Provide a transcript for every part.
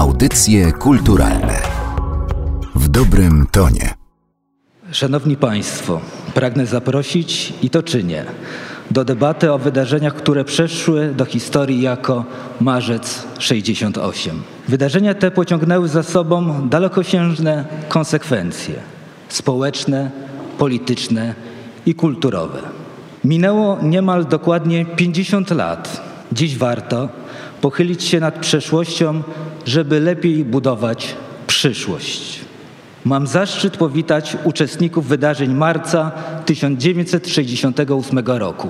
Audycje kulturalne w dobrym tonie. Szanowni Państwo, pragnę zaprosić i to czynię do debaty o wydarzeniach, które przeszły do historii jako Marzec 68. Wydarzenia te pociągnęły za sobą dalekosiężne konsekwencje społeczne, polityczne i kulturowe. Minęło niemal dokładnie 50 lat. Dziś warto pochylić się nad przeszłością, żeby lepiej budować przyszłość. Mam zaszczyt powitać uczestników wydarzeń marca 1968 roku.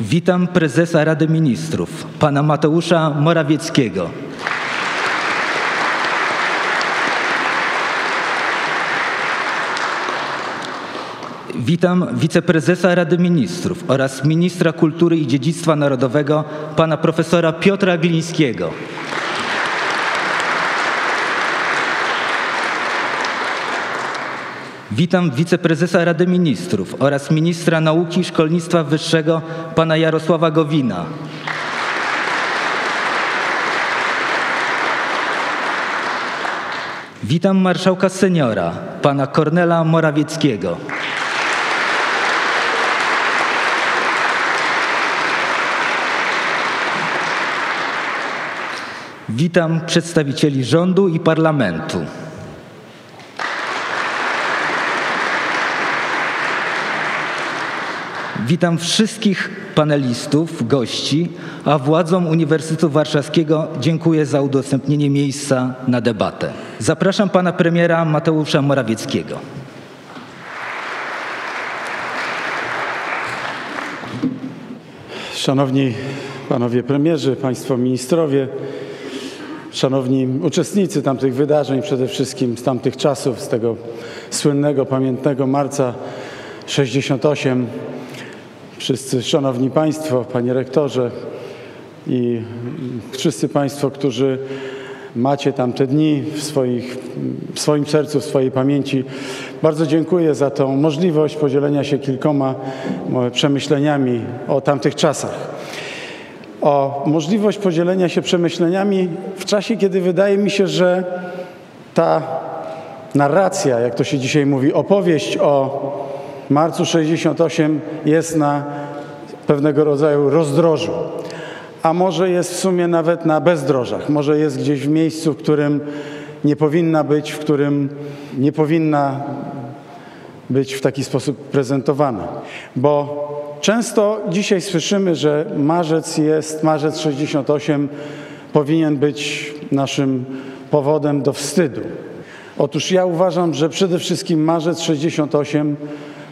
Witam prezesa Rady Ministrów, pana Mateusza Morawieckiego. Witam wiceprezesa Rady Ministrów oraz ministra kultury i dziedzictwa narodowego pana profesora Piotra Glińskiego. Witam wiceprezesa Rady Ministrów oraz ministra nauki i szkolnictwa wyższego pana Jarosława Gowina. Witam marszałka seniora pana Kornela Morawieckiego. Witam przedstawicieli rządu i parlamentu. Witam wszystkich panelistów, gości, a władzom Uniwersytetu Warszawskiego dziękuję za udostępnienie miejsca na debatę. Zapraszam pana premiera Mateusza Morawieckiego. Szanowni panowie premierzy, państwo ministrowie, szanowni uczestnicy tamtych wydarzeń, przede wszystkim z tamtych czasów, z tego słynnego, pamiętnego marca 68, wszyscy szanowni państwo, panie rektorze i wszyscy państwo, którzy macie tamte dni w, swoich, w swoim sercu, w swojej pamięci. Bardzo dziękuję za tą możliwość podzielenia się kilkoma przemyśleniami o tamtych czasach. O możliwość podzielenia się przemyśleniami w czasie, kiedy wydaje mi się, że ta narracja, jak to się dzisiaj mówi, opowieść o marcu 68 jest na pewnego rodzaju rozdrożu a może jest w sumie nawet na bezdrożach, może jest gdzieś w miejscu, w którym nie powinna być, w którym nie powinna być w taki sposób prezentowana. Bo często dzisiaj słyszymy, że marzec jest, marzec 68 powinien być naszym powodem do wstydu. Otóż ja uważam, że przede wszystkim marzec 68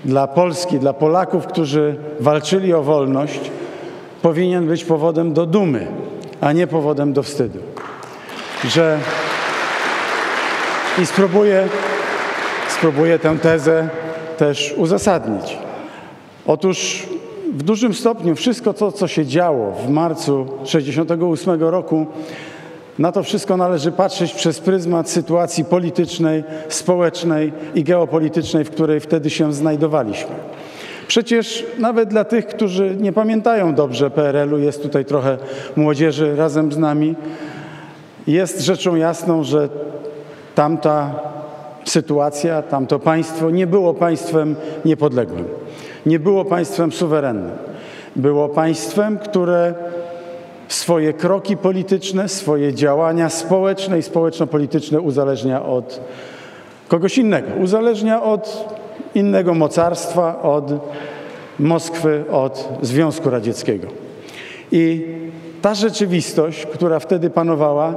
dla Polski, dla Polaków, którzy walczyli o wolność, powinien być powodem do dumy, a nie powodem do wstydu. Że i spróbuję, spróbuję tę tezę też uzasadnić. Otóż w dużym stopniu wszystko to, co się działo w marcu 1968 roku, na to wszystko należy patrzeć przez pryzmat sytuacji politycznej, społecznej i geopolitycznej, w której wtedy się znajdowaliśmy. Przecież nawet dla tych, którzy nie pamiętają dobrze PRL-u, jest tutaj trochę młodzieży razem z nami, jest rzeczą jasną, że tamta sytuacja, tamto państwo nie było państwem niepodległym, nie było państwem suwerennym. Było państwem, które swoje kroki polityczne, swoje działania społeczne i społeczno-polityczne uzależnia od kogoś innego. Uzależnia od innego mocarstwa od Moskwy, od Związku Radzieckiego. I ta rzeczywistość, która wtedy panowała,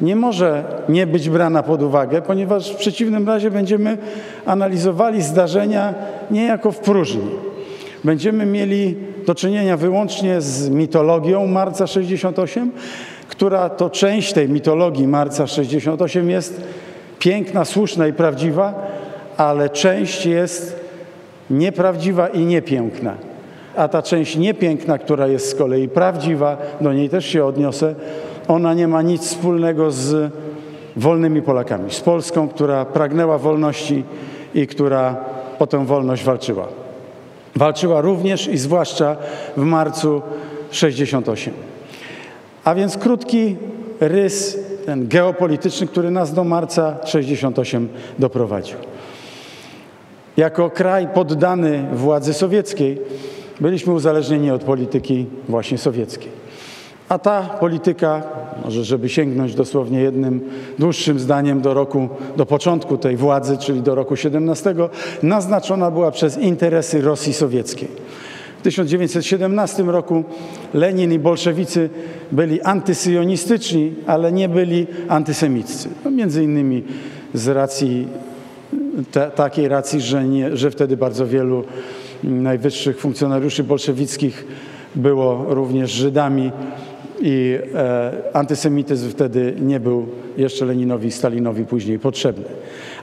nie może nie być brana pod uwagę, ponieważ w przeciwnym razie będziemy analizowali zdarzenia niejako w próżni. Będziemy mieli do czynienia wyłącznie z mitologią Marca 68, która to część tej mitologii Marca 68 jest piękna, słuszna i prawdziwa, ale część jest nieprawdziwa i niepiękna. A ta część niepiękna, która jest z kolei prawdziwa, do niej też się odniosę, ona nie ma nic wspólnego z wolnymi Polakami, z Polską, która pragnęła wolności i która o tę wolność walczyła. Walczyła również i zwłaszcza w marcu 68. A więc krótki rys ten geopolityczny, który nas do marca 68 doprowadził. Jako kraj poddany władzy sowieckiej byliśmy uzależnieni od polityki właśnie sowieckiej. A ta polityka, może żeby sięgnąć dosłownie jednym dłuższym zdaniem do roku, do początku tej władzy, czyli do roku 17, naznaczona była przez interesy Rosji sowieckiej. W 1917 roku Lenin i bolszewicy byli antysyjonistyczni, ale nie byli antysemiccy. No między innymi z racji te, takiej racji, że, nie, że wtedy bardzo wielu najwyższych funkcjonariuszy bolszewickich było również Żydami i e, antysemityzm wtedy nie był jeszcze Leninowi i Stalinowi później potrzebny.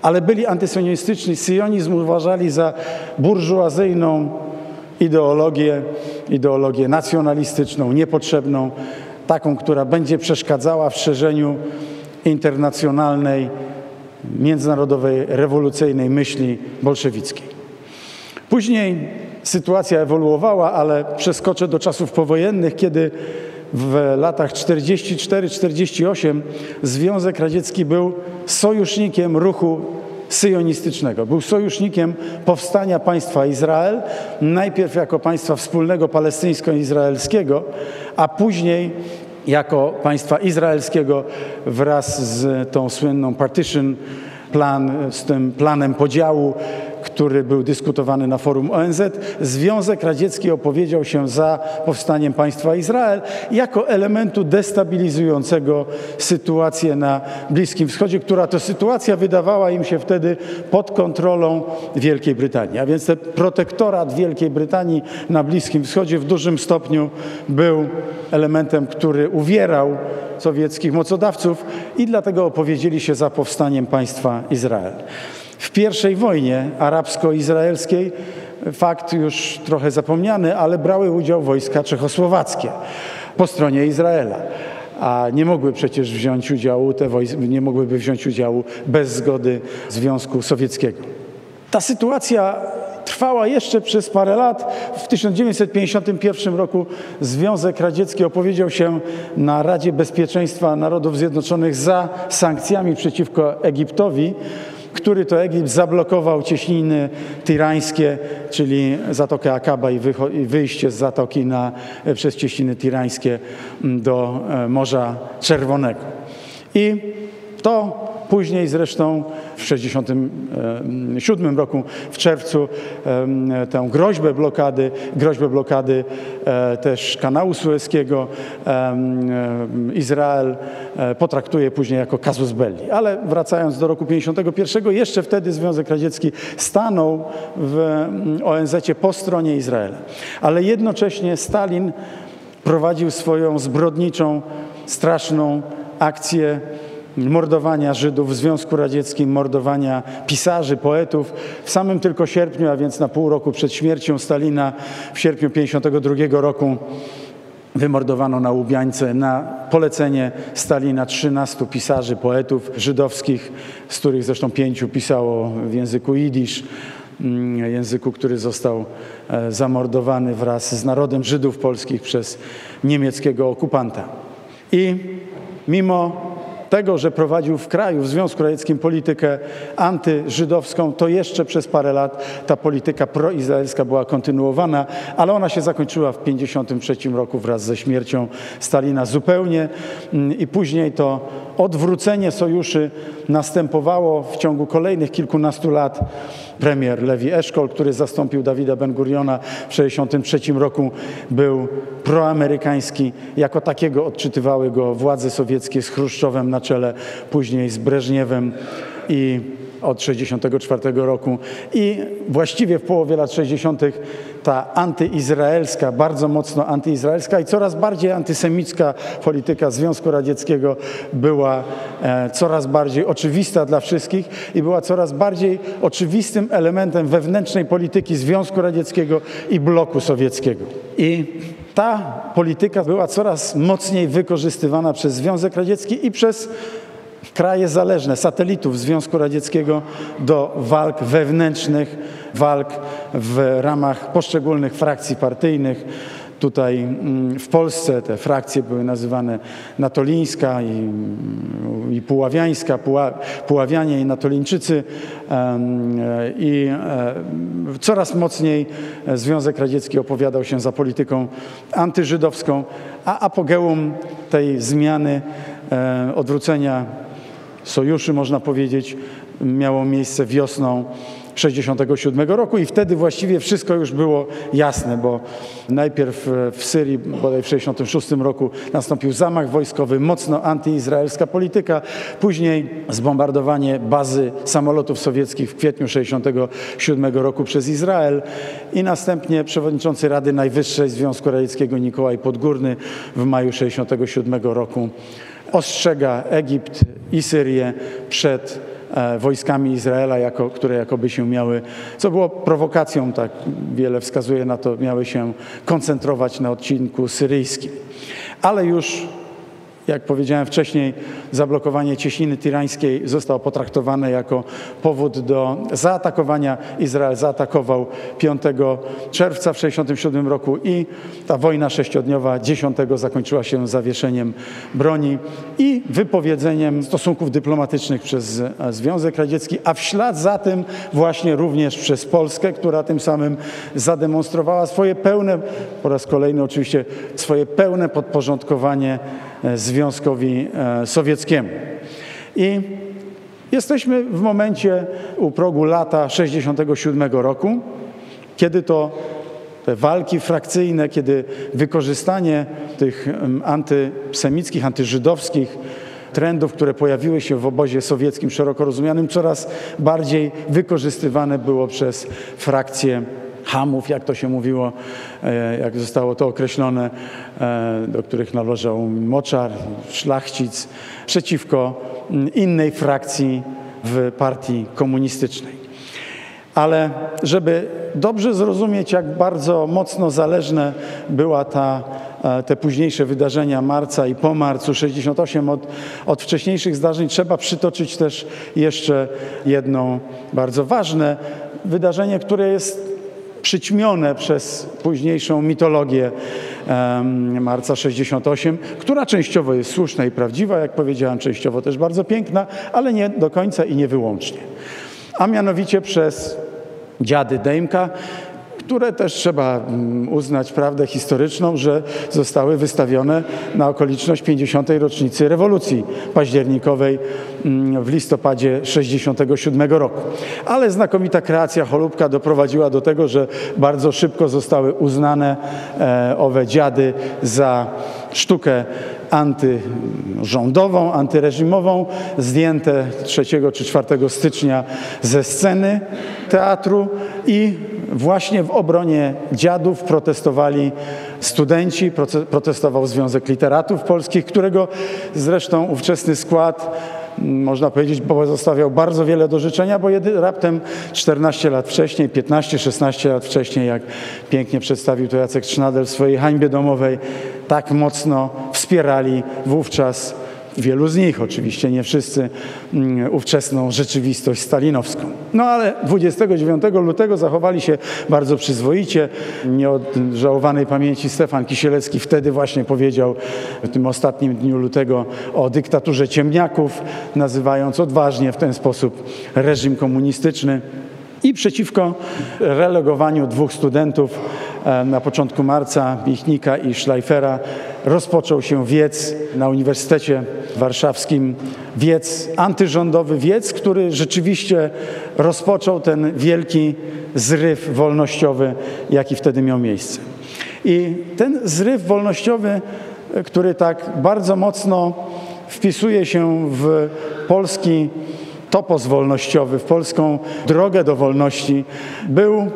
Ale byli antysionistyczni. Syjonizm uważali za burżuazyjną ideologię, ideologię nacjonalistyczną, niepotrzebną, taką, która będzie przeszkadzała w szerzeniu internacjonalnej, międzynarodowej, rewolucyjnej myśli bolszewickiej. Później sytuacja ewoluowała, ale przeskoczę do czasów powojennych, kiedy w latach 44-48 Związek Radziecki był sojusznikiem ruchu syjonistycznego. Był sojusznikiem powstania państwa Izrael, najpierw jako państwa wspólnego palestyńsko-izraelskiego, a później jako państwa izraelskiego wraz z tą słynną partition plan, z tym planem podziału który był dyskutowany na forum ONZ, Związek Radziecki opowiedział się za powstaniem państwa Izrael jako elementu destabilizującego sytuację na Bliskim Wschodzie, która to sytuacja wydawała im się wtedy pod kontrolą Wielkiej Brytanii. A więc ten protektorat Wielkiej Brytanii na Bliskim Wschodzie w dużym stopniu był elementem, który uwierał sowieckich mocodawców i dlatego opowiedzieli się za powstaniem państwa Izrael. W pierwszej wojnie arabsko-izraelskiej, fakt już trochę zapomniany, ale brały udział wojska czechosłowackie po stronie Izraela a nie mogły przecież wziąć udziału, te nie mogłyby wziąć udziału bez zgody Związku Sowieckiego. Ta sytuacja trwała jeszcze przez parę lat. W 1951 roku Związek Radziecki opowiedział się na Radzie Bezpieczeństwa Narodów Zjednoczonych za sankcjami przeciwko Egiptowi który to Egipt zablokował cieśniny tirańskie, czyli Zatokę Akaba i wyjście z zatoki na, przez cieśniny tirańskie do e, Morza Czerwonego. I to Później zresztą w 1967 roku w czerwcu tę groźbę blokady, groźbę blokady e, też kanału sueskiego Izrael e, potraktuje później jako kazus belli. Ale wracając do roku 1951, jeszcze wtedy Związek Radziecki stanął w ONZ po stronie Izraela. Ale jednocześnie Stalin prowadził swoją zbrodniczą, straszną akcję mordowania Żydów w Związku Radzieckim, mordowania pisarzy, poetów. W samym tylko sierpniu, a więc na pół roku przed śmiercią Stalina, w sierpniu 1952 roku wymordowano na Łubiańce na polecenie Stalina 13 pisarzy, poetów żydowskich, z których zresztą pięciu pisało w języku jidysz, mm, języku, który został e, zamordowany wraz z narodem Żydów polskich przez niemieckiego okupanta. I mimo tego, że prowadził w kraju, w Związku Radzieckim politykę antyżydowską, to jeszcze przez parę lat ta polityka proizraelska była kontynuowana, ale ona się zakończyła w 1953 roku wraz ze śmiercią Stalina zupełnie mm, i później to odwrócenie sojuszy następowało w ciągu kolejnych kilkunastu lat. Premier Lewi Eszkol, który zastąpił Dawida Ben-Guriona w 1963 roku, był proamerykański. Jako takiego odczytywały go władze sowieckie z Chruszczowem na czele, później z Breżniewem i od 1964 roku i właściwie w połowie lat 60. ta antyizraelska, bardzo mocno antyizraelska i coraz bardziej antysemicka polityka Związku Radzieckiego była e, coraz bardziej oczywista dla wszystkich i była coraz bardziej oczywistym elementem wewnętrznej polityki Związku Radzieckiego i bloku sowieckiego. I ta polityka była coraz mocniej wykorzystywana przez Związek Radziecki i przez kraje zależne, satelitów Związku Radzieckiego do walk wewnętrznych, walk w ramach poszczególnych frakcji partyjnych. Tutaj mm, w Polsce te frakcje były nazywane Natolińska i, i Puławiańska, Puła, Puławianie i Natolińczycy i e, coraz mocniej Związek Radziecki opowiadał się za polityką antyżydowską, a apogeum tej zmiany, e, odwrócenia sojuszy, można powiedzieć, miało miejsce wiosną 67 roku i wtedy właściwie wszystko już było jasne, bo najpierw w Syrii, bodaj w 66 roku nastąpił zamach wojskowy, mocno antyizraelska polityka, później zbombardowanie bazy samolotów sowieckich w kwietniu 67 roku przez Izrael i następnie przewodniczący Rady Najwyższej Związku Radzieckiego Nikołaj Podgórny w maju 67 roku ostrzega Egipt i Syrię przed e, wojskami Izraela, jako, które jakoby się miały, co było prowokacją, tak wiele wskazuje na to, miały się koncentrować na odcinku syryjskim. Ale już jak powiedziałem wcześniej, zablokowanie cieśniny tirańskiej zostało potraktowane jako powód do zaatakowania. Izrael zaatakował 5 czerwca w 1967 roku i ta wojna sześciodniowa 10 zakończyła się zawieszeniem broni i wypowiedzeniem stosunków dyplomatycznych przez Związek Radziecki, a w ślad za tym właśnie również przez Polskę, która tym samym zademonstrowała swoje pełne, po raz kolejny oczywiście, swoje pełne podporządkowanie E, Związkowi e, Sowieckiemu. I jesteśmy w momencie u progu lata 67 roku, kiedy to te walki frakcyjne, kiedy wykorzystanie tych antysemickich, antyżydowskich trendów, które pojawiły się w obozie sowieckim szeroko rozumianym, coraz bardziej wykorzystywane było przez frakcje hamów, jak to się mówiło, e, jak zostało to określone, e, do których należał Moczar, szlachcic, przeciwko mm, innej frakcji w partii komunistycznej. Ale żeby dobrze zrozumieć, jak bardzo mocno zależne była ta, e, te późniejsze wydarzenia marca i po marcu 68 od, od wcześniejszych zdarzeń, trzeba przytoczyć też jeszcze jedno bardzo ważne wydarzenie, które jest przyćmione przez późniejszą mitologię marca 68, która częściowo jest słuszna i prawdziwa, jak powiedziałem, częściowo też bardzo piękna, ale nie do końca i nie wyłącznie. A mianowicie przez dziady Dejmka, które też trzeba mm, uznać prawdę historyczną, że zostały wystawione na okoliczność 50. rocznicy rewolucji październikowej mm, w listopadzie 67 roku. Ale znakomita kreacja Holubka doprowadziła do tego, że bardzo szybko zostały uznane e, owe dziady za sztukę antyrządową, antyreżimową, zdjęte 3 czy 4 stycznia ze sceny teatru i właśnie w obronie dziadów protestowali studenci, protestował Związek Literatów Polskich, którego zresztą ówczesny skład można powiedzieć, pozostawiał bardzo wiele do życzenia, bo jedy, raptem 14 lat wcześniej, 15-16 lat wcześniej, jak pięknie przedstawił to Jacek Trznadel w swojej hańbie domowej, tak mocno wspierali wówczas wielu z nich, oczywiście nie wszyscy, mm, ówczesną rzeczywistość stalinowską. No ale 29 lutego zachowali się bardzo przyzwoicie. Nieodżałowanej pamięci Stefan Kisielewski wtedy właśnie powiedział w tym ostatnim dniu lutego o dyktaturze ciemniaków, nazywając odważnie w ten sposób reżim komunistyczny i przeciwko relegowaniu dwóch studentów e, na początku marca, Michnika i Schleifera, rozpoczął się wiec na Uniwersytecie Warszawskim, wiec antyrządowy, wiec, który rzeczywiście rozpoczął ten wielki zryw wolnościowy, jaki wtedy miał miejsce. I ten zryw wolnościowy, który tak bardzo mocno wpisuje się w polski topos wolnościowy, w polską drogę do wolności, był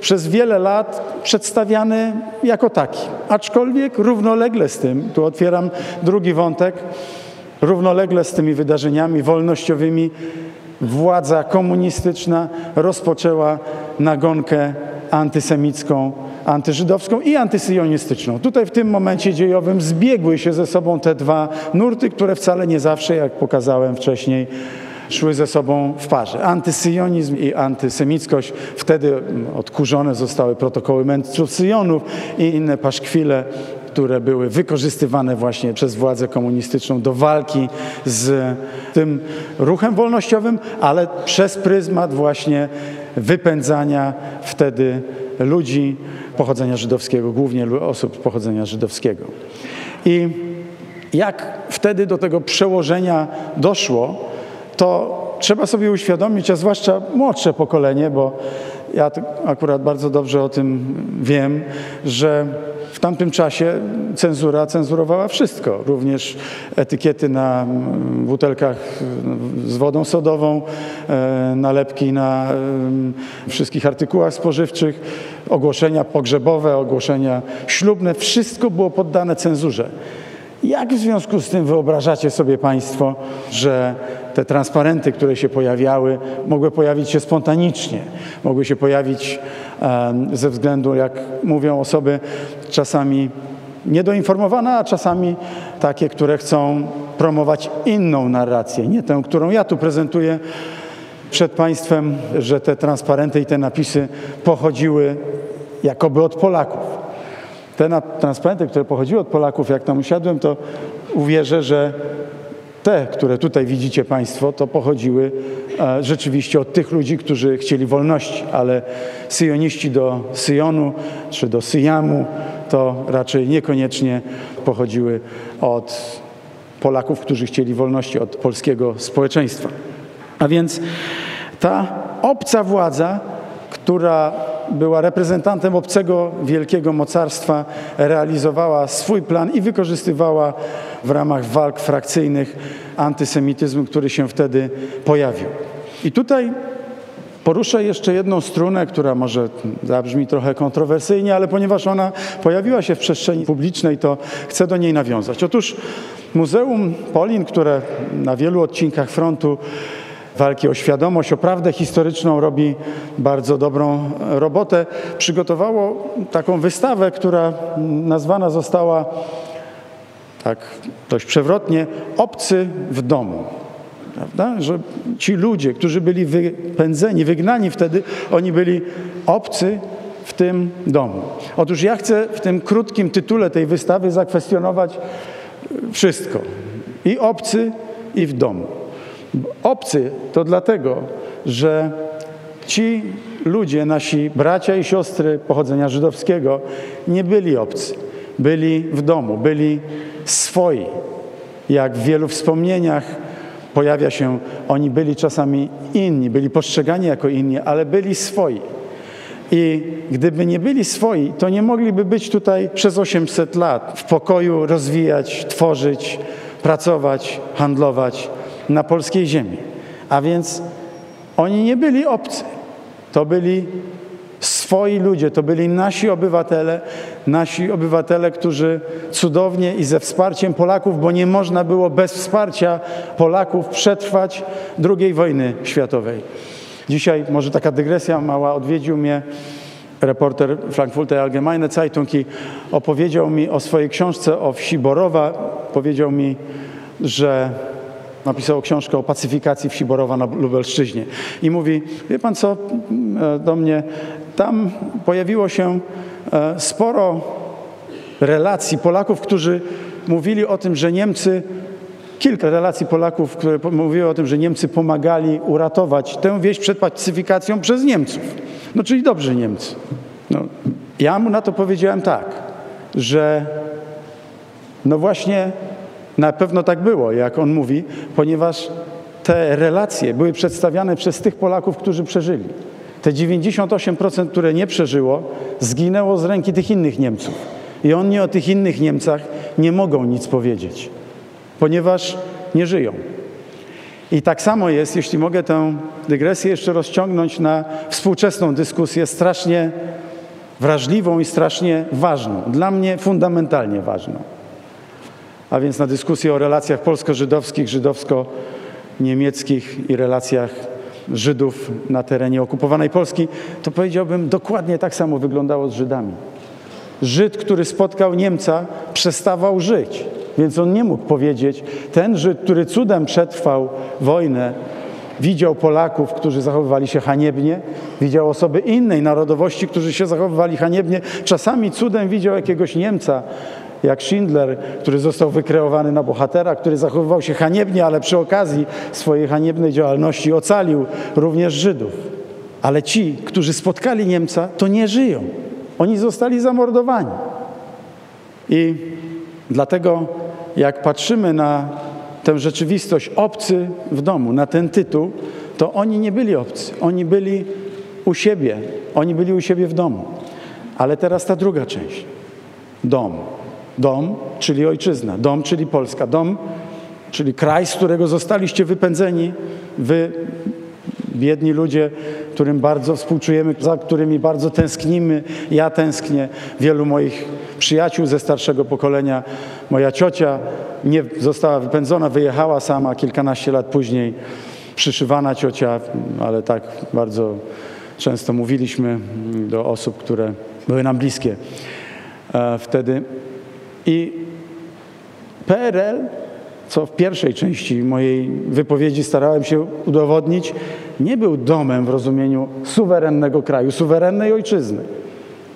przez wiele lat przedstawiany jako taki. Aczkolwiek równolegle z tym, tu otwieram drugi wątek, równolegle z tymi wydarzeniami wolnościowymi władza komunistyczna rozpoczęła nagonkę antysemicką, antyżydowską i antysyjonistyczną. Tutaj w tym momencie dziejowym zbiegły się ze sobą te dwa nurty, które wcale nie zawsze, jak pokazałem wcześniej, szły ze sobą w parze. Antysyjonizm i antysemickość. Wtedy odkurzone zostały protokoły mędrców Syjonów i inne paszkwile które były wykorzystywane właśnie przez władzę komunistyczną do walki z tym ruchem wolnościowym, ale przez pryzmat właśnie wypędzania wtedy ludzi pochodzenia żydowskiego, głównie osób pochodzenia żydowskiego. I jak wtedy do tego przełożenia doszło, to trzeba sobie uświadomić, a zwłaszcza młodsze pokolenie, bo ja akurat bardzo dobrze o tym wiem, że w tamtym czasie cenzura cenzurowała wszystko, również etykiety na mm, butelkach z wodą sodową, e, nalepki na wszystkich artykułach spożywczych, ogłoszenia pogrzebowe, ogłoszenia ślubne, wszystko było poddane cenzurze. Jak w związku z tym wyobrażacie sobie Państwo, że te transparenty, które się pojawiały, mogły pojawić się spontanicznie, mogły się pojawić ze względu, jak mówią osoby czasami niedoinformowane, a czasami takie, które chcą promować inną narrację, nie tę, którą ja tu prezentuję przed Państwem, że te transparenty i te napisy pochodziły jakoby od Polaków. Te transparenty, które pochodziły od Polaków, jak tam usiadłem, to uwierzę, że te, które tutaj widzicie Państwo, to pochodziły e, rzeczywiście od tych ludzi, którzy chcieli wolności, ale syjoniści do Syjonu czy do Syjamu to raczej niekoniecznie pochodziły od Polaków, którzy chcieli wolności, od polskiego społeczeństwa. A więc ta obca władza, która była reprezentantem obcego wielkiego mocarstwa, realizowała swój plan i wykorzystywała w ramach walk frakcyjnych antysemityzm, który się wtedy pojawił. I tutaj Poruszę jeszcze jedną strunę, która może zabrzmi trochę kontrowersyjnie, ale ponieważ ona pojawiła się w przestrzeni publicznej, to chcę do niej nawiązać. Otóż Muzeum Polin, które na wielu odcinkach frontu walki o świadomość, o prawdę historyczną robi bardzo dobrą robotę, przygotowało taką wystawę, która nazwana została tak dość przewrotnie, obcy w domu. Prawda? Że ci ludzie, którzy byli wypędzeni, wygnani wtedy, oni byli obcy w tym domu. Otóż ja chcę w tym krótkim tytule tej wystawy zakwestionować wszystko. I obcy, i w domu. Obcy to dlatego, że ci ludzie, nasi bracia i siostry pochodzenia żydowskiego, nie byli obcy. Byli w domu, byli swoi. Jak w wielu wspomnieniach pojawia się, oni byli czasami inni, byli postrzegani jako inni, ale byli swoi. I gdyby nie byli swoi, to nie mogliby być tutaj przez 800 lat w pokoju rozwijać, tworzyć, pracować, handlować na polskiej ziemi. A więc oni nie byli obcy. To byli swoi ludzie, to byli nasi obywatele, nasi obywatele, którzy cudownie i ze wsparciem Polaków, bo nie można było bez wsparcia Polaków przetrwać II wojny światowej. Dzisiaj może taka dygresja mała, odwiedził mnie reporter Frankfurter Allgemeine Zeitung i opowiedział mi o swojej książce o wsi Borowa. Powiedział mi, że napisał książkę o pacyfikacji wsi Borowa na Lubelszczyźnie. I mówi, wie pan co, e, do mnie, tam pojawiło się sporo relacji Polaków, którzy mówili o tym, że Niemcy, kilka relacji Polaków, które mówiły o tym, że Niemcy pomagali uratować tę wieś przed pacyfikacją przez Niemców. No czyli dobrzy Niemcy. No, ja mu na to powiedziałem tak, że no właśnie na pewno tak było, jak on mówi, ponieważ te relacje były przedstawiane przez tych Polaków, którzy przeżyli. Te 98%, które nie przeżyło, zginęło z ręki tych innych Niemców. I oni o tych innych Niemcach nie mogą nic powiedzieć, ponieważ nie żyją. I tak samo jest, jeśli mogę tę dygresję jeszcze rozciągnąć na współczesną dyskusję, strasznie wrażliwą i strasznie ważną, dla mnie fundamentalnie ważną. A więc na dyskusję o relacjach polsko-żydowskich, żydowsko-niemieckich i relacjach Żydów na terenie okupowanej Polski, to powiedziałbym, dokładnie tak samo wyglądało z Żydami. Żyd, który spotkał Niemca, przestawał żyć. Więc on nie mógł powiedzieć, ten Żyd, który cudem przetrwał wojnę, widział Polaków, którzy zachowywali się haniebnie, widział osoby innej narodowości, którzy się zachowywali haniebnie. Czasami cudem widział jakiegoś Niemca, jak Schindler, który został wykreowany na bohatera, który zachowywał się haniebnie, ale przy okazji swojej haniebnej działalności ocalił również Żydów. Ale ci, którzy spotkali Niemca, to nie żyją. Oni zostali zamordowani. I dlatego, jak patrzymy na tę rzeczywistość obcy w domu, na ten tytuł, to oni nie byli obcy. Oni byli u siebie. Oni byli u siebie w domu. Ale teraz ta druga część. Dom. Dom, czyli ojczyzna. Dom, czyli Polska. Dom, czyli kraj, z którego zostaliście wypędzeni. Wy, biedni ludzie, którym bardzo współczujemy, za którymi bardzo tęsknimy. Ja tęsknię. Wielu moich przyjaciół ze starszego pokolenia. Moja ciocia nie została wypędzona, wyjechała sama kilkanaście lat później. Przyszywana ciocia, ale tak bardzo często mówiliśmy do osób, które były nam bliskie e, wtedy. I PRL, co w pierwszej części mojej wypowiedzi starałem się udowodnić, nie był domem w rozumieniu suwerennego kraju, suwerennej ojczyzny.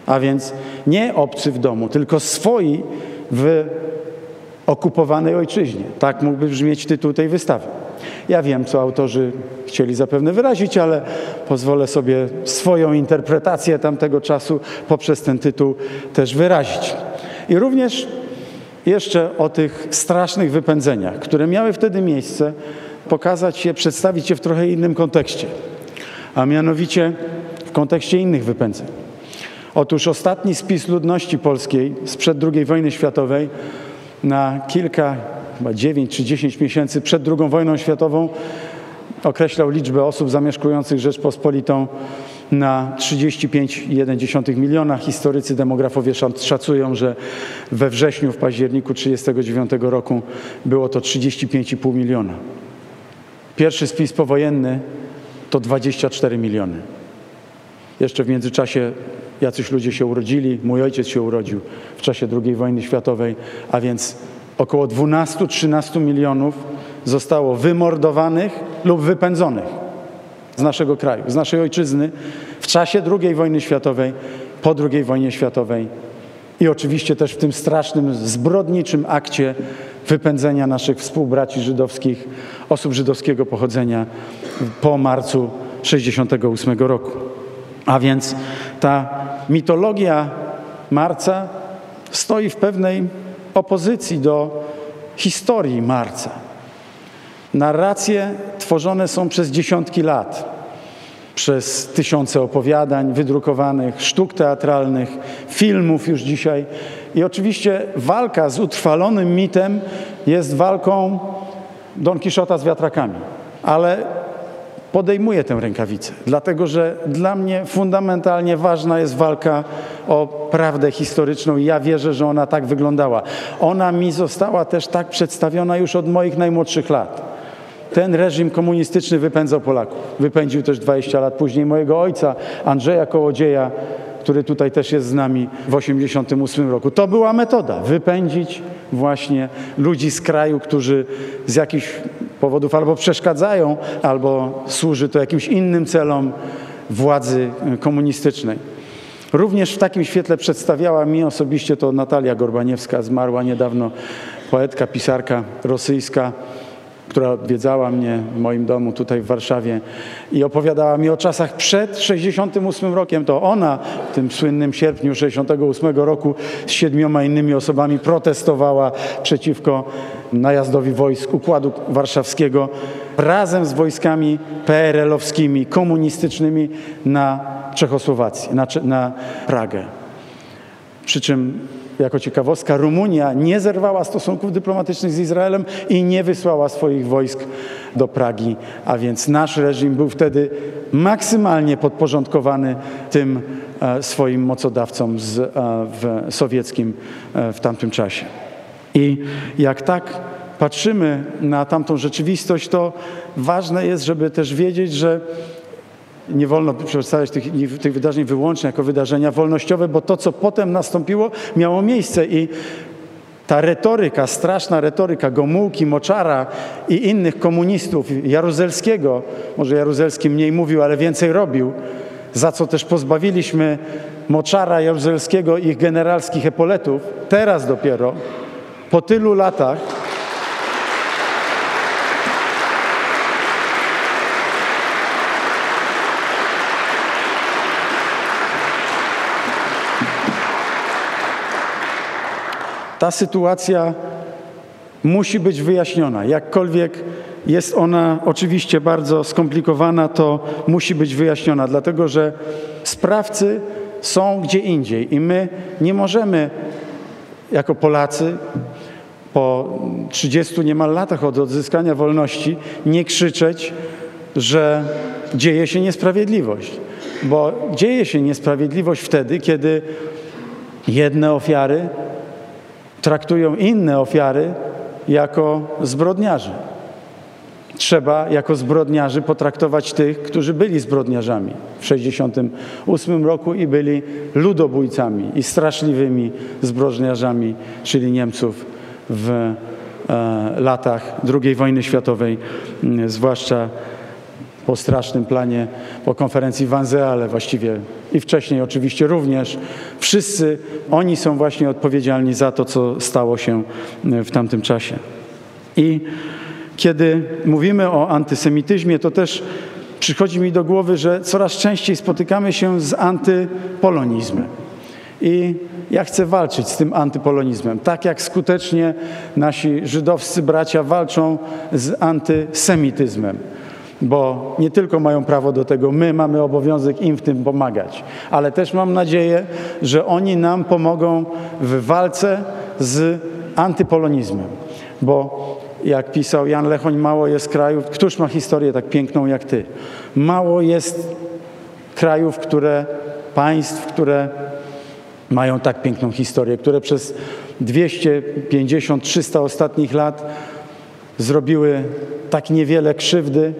A więc nie obcy w domu, tylko swoi w okupowanej ojczyźnie. Tak mógłby brzmieć tytuł tej wystawy. Ja wiem, co autorzy chcieli zapewne wyrazić, ale pozwolę sobie swoją interpretację tamtego czasu poprzez ten tytuł też wyrazić. I również jeszcze o tych strasznych wypędzeniach, które miały wtedy miejsce, pokazać je, przedstawić je w trochę innym kontekście, a mianowicie w kontekście innych wypędzeń. Otóż ostatni spis ludności polskiej sprzed II wojny światowej na kilka, chyba 9 czy 10 miesięcy przed II wojną światową określał liczbę osób zamieszkujących Rzeczpospolitą na 35,1 miliona. Historycy, demografowie szacują, że we wrześniu, w październiku 1939 roku było to 35,5 miliona. Pierwszy spis powojenny to 24 miliony. Jeszcze w międzyczasie jacyś ludzie się urodzili. Mój ojciec się urodził w czasie II wojny światowej, a więc około 12-13 milionów zostało wymordowanych lub wypędzonych z naszego kraju, z naszej ojczyzny w czasie II wojny światowej, po II wojnie światowej i oczywiście też w tym strasznym, zbrodniczym akcie wypędzenia naszych współbraci żydowskich, osób żydowskiego pochodzenia po marcu 1968 roku. A więc ta mitologia marca stoi w pewnej opozycji do historii marca. Narracje tworzone są przez dziesiątki lat, przez tysiące opowiadań wydrukowanych, sztuk teatralnych, filmów już dzisiaj. I oczywiście walka z utrwalonym mitem jest walką Don Kiszota z wiatrakami. Ale podejmuję tę rękawicę, dlatego że dla mnie fundamentalnie ważna jest walka o prawdę historyczną i ja wierzę, że ona tak wyglądała. Ona mi została też tak przedstawiona już od moich najmłodszych lat. Ten reżim komunistyczny wypędzał Polaków. Wypędził też 20 lat później mojego ojca, Andrzeja Kołodzieja, który tutaj też jest z nami w 1988 roku. To była metoda, wypędzić właśnie ludzi z kraju, którzy z jakichś powodów albo przeszkadzają, albo służy to jakimś innym celom władzy komunistycznej. Również w takim świetle przedstawiała mi osobiście to Natalia Gorbaniewska, zmarła niedawno poetka, pisarka rosyjska, która odwiedzała mnie w moim domu tutaj w Warszawie i opowiadała mi o czasach przed 68 rokiem. To ona w tym słynnym sierpniu 68 roku z siedmioma innymi osobami protestowała przeciwko najazdowi wojsk Układu Warszawskiego razem z wojskami PRL-owskimi, komunistycznymi na Czechosłowację, na, na Pragę. Przy czym jako ciekawostka, Rumunia nie zerwała stosunków dyplomatycznych z Izraelem i nie wysłała swoich wojsk do Pragi, a więc nasz reżim był wtedy maksymalnie podporządkowany tym e, swoim mocodawcom z, e, w sowieckim e, w tamtym czasie. I jak tak patrzymy na tamtą rzeczywistość, to ważne jest, żeby też wiedzieć, że nie wolno przedstawiać tych, tych wydarzeń wyłącznie jako wydarzenia wolnościowe, bo to, co potem nastąpiło, miało miejsce i ta retoryka, straszna retoryka Gomułki, Moczara i innych komunistów, Jaruzelskiego, może Jaruzelski mniej mówił, ale więcej robił, za co też pozbawiliśmy Moczara, Jaruzelskiego i ich generalskich epoletów, teraz dopiero, po tylu latach, ta sytuacja musi być wyjaśniona. Jakkolwiek jest ona oczywiście bardzo skomplikowana, to musi być wyjaśniona, dlatego że sprawcy są gdzie indziej i my nie możemy jako Polacy po 30 niemal latach od odzyskania wolności nie krzyczeć, że dzieje się niesprawiedliwość. Bo dzieje się niesprawiedliwość wtedy, kiedy jedne ofiary traktują inne ofiary jako zbrodniarzy. Trzeba jako zbrodniarzy potraktować tych, którzy byli zbrodniarzami w 1968 roku i byli ludobójcami i straszliwymi zbrodniarzami, czyli Niemców w e, latach II wojny światowej, zwłaszcza po strasznym planie, po konferencji w ale właściwie i wcześniej oczywiście również. Wszyscy oni są właśnie odpowiedzialni za to, co stało się w tamtym czasie. I kiedy mówimy o antysemityzmie, to też przychodzi mi do głowy, że coraz częściej spotykamy się z antypolonizmem. I ja chcę walczyć z tym antypolonizmem, tak jak skutecznie nasi żydowscy bracia walczą z antysemityzmem bo nie tylko mają prawo do tego, my mamy obowiązek im w tym pomagać, ale też mam nadzieję, że oni nam pomogą w walce z antypolonizmem, bo jak pisał Jan Lechoń, mało jest krajów, któż ma historię tak piękną jak ty? Mało jest krajów, które, państw, które mają tak piękną historię, które przez 250-300 ostatnich lat zrobiły tak niewiele krzywdy,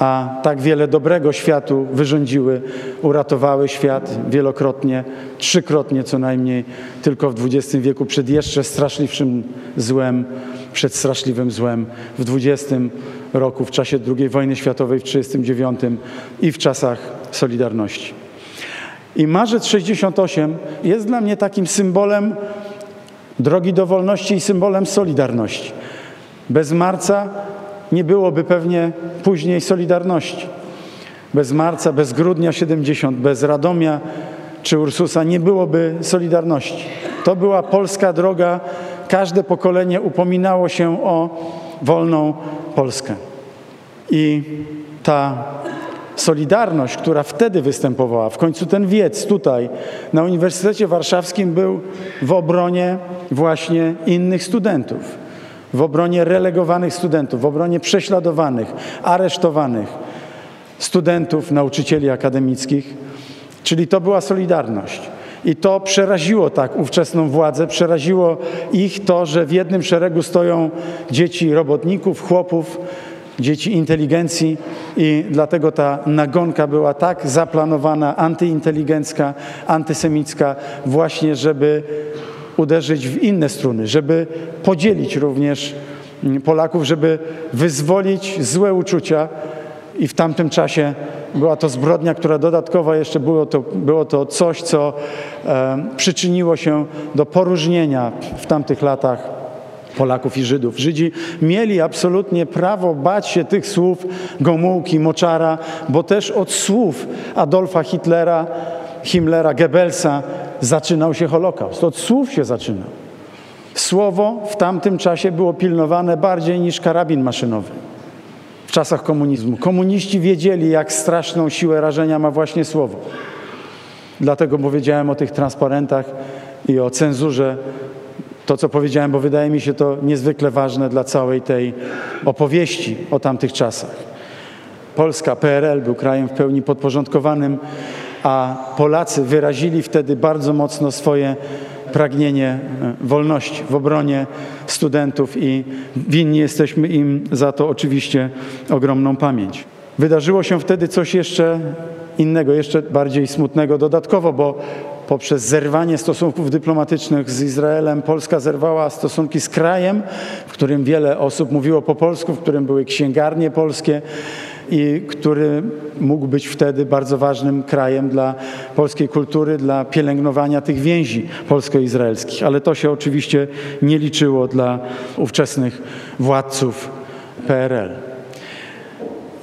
a tak wiele dobrego światu wyrządziły, uratowały świat wielokrotnie, trzykrotnie co najmniej, tylko w XX wieku przed jeszcze straszliwszym złem, przed straszliwym złem w XX roku, w czasie II wojny światowej, w 1939 i w czasach Solidarności. I marzec 68 jest dla mnie takim symbolem drogi do wolności i symbolem Solidarności. Bez marca nie byłoby pewnie później Solidarności. Bez marca, bez grudnia 70, bez Radomia czy Ursusa nie byłoby Solidarności. To była polska droga. Każde pokolenie upominało się o wolną Polskę. I ta Solidarność, która wtedy występowała, w końcu ten wiec tutaj na Uniwersytecie Warszawskim był w obronie właśnie innych studentów w obronie relegowanych studentów, w obronie prześladowanych, aresztowanych studentów, nauczycieli akademickich. Czyli to była solidarność. I to przeraziło tak ówczesną władzę, przeraziło ich to, że w jednym szeregu stoją dzieci robotników, chłopów, dzieci inteligencji i dlatego ta nagonka była tak zaplanowana, antyinteligencka, antysemicka, właśnie żeby uderzyć w inne struny, żeby podzielić również mm, Polaków, żeby wyzwolić złe uczucia. I w tamtym czasie była to zbrodnia, która dodatkowo jeszcze było to, było to coś, co e, przyczyniło się do poróżnienia w tamtych latach Polaków i Żydów. Żydzi mieli absolutnie prawo bać się tych słów Gomułki, Moczara, bo też od słów Adolfa Hitlera, Himmlera, Goebbelsa zaczynał się Holokaust. Od słów się zaczynał. Słowo w tamtym czasie było pilnowane bardziej niż karabin maszynowy. W czasach komunizmu. Komuniści wiedzieli, jak straszną siłę rażenia ma właśnie słowo. Dlatego powiedziałem o tych transparentach i o cenzurze. To, co powiedziałem, bo wydaje mi się to niezwykle ważne dla całej tej opowieści o tamtych czasach. Polska, PRL był krajem w pełni podporządkowanym a Polacy wyrazili wtedy bardzo mocno swoje pragnienie e, wolności w obronie studentów i winni jesteśmy im za to oczywiście ogromną pamięć. Wydarzyło się wtedy coś jeszcze innego, jeszcze bardziej smutnego dodatkowo, bo poprzez zerwanie stosunków dyplomatycznych z Izraelem Polska zerwała stosunki z krajem, w którym wiele osób mówiło po polsku, w którym były księgarnie polskie i który mógł być wtedy bardzo ważnym krajem dla polskiej kultury, dla pielęgnowania tych więzi polsko-izraelskich. Ale to się oczywiście nie liczyło dla ówczesnych władców PRL.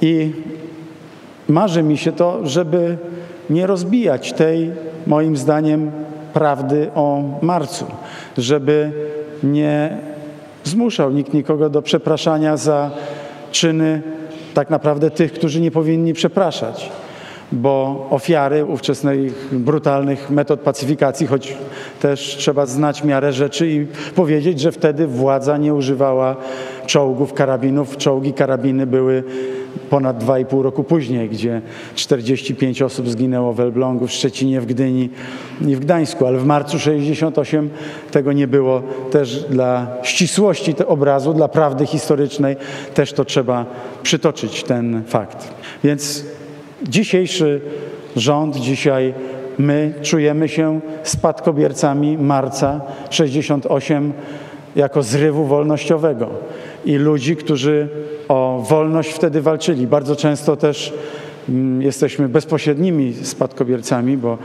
I marzy mi się to, żeby nie rozbijać tej, moim zdaniem, prawdy o marcu, żeby nie zmuszał nikt nikogo do przepraszania za czyny tak naprawdę tych, którzy nie powinni przepraszać, bo ofiary ówczesnych brutalnych metod pacyfikacji, choć też trzeba znać miarę rzeczy i powiedzieć, że wtedy władza nie używała czołgów, karabinów. Czołgi, karabiny były ponad 2,5 roku później, gdzie 45 osób zginęło w Elblągu, w Szczecinie, w Gdyni i w Gdańsku, ale w marcu 68 tego nie było. Też dla ścisłości tego obrazu, dla prawdy historycznej też to trzeba przytoczyć ten fakt. Więc dzisiejszy rząd, dzisiaj my czujemy się spadkobiercami marca 68 jako zrywu wolnościowego i ludzi, którzy o wolność wtedy walczyli. Bardzo często też mm, jesteśmy bezpośrednimi spadkobiercami, bo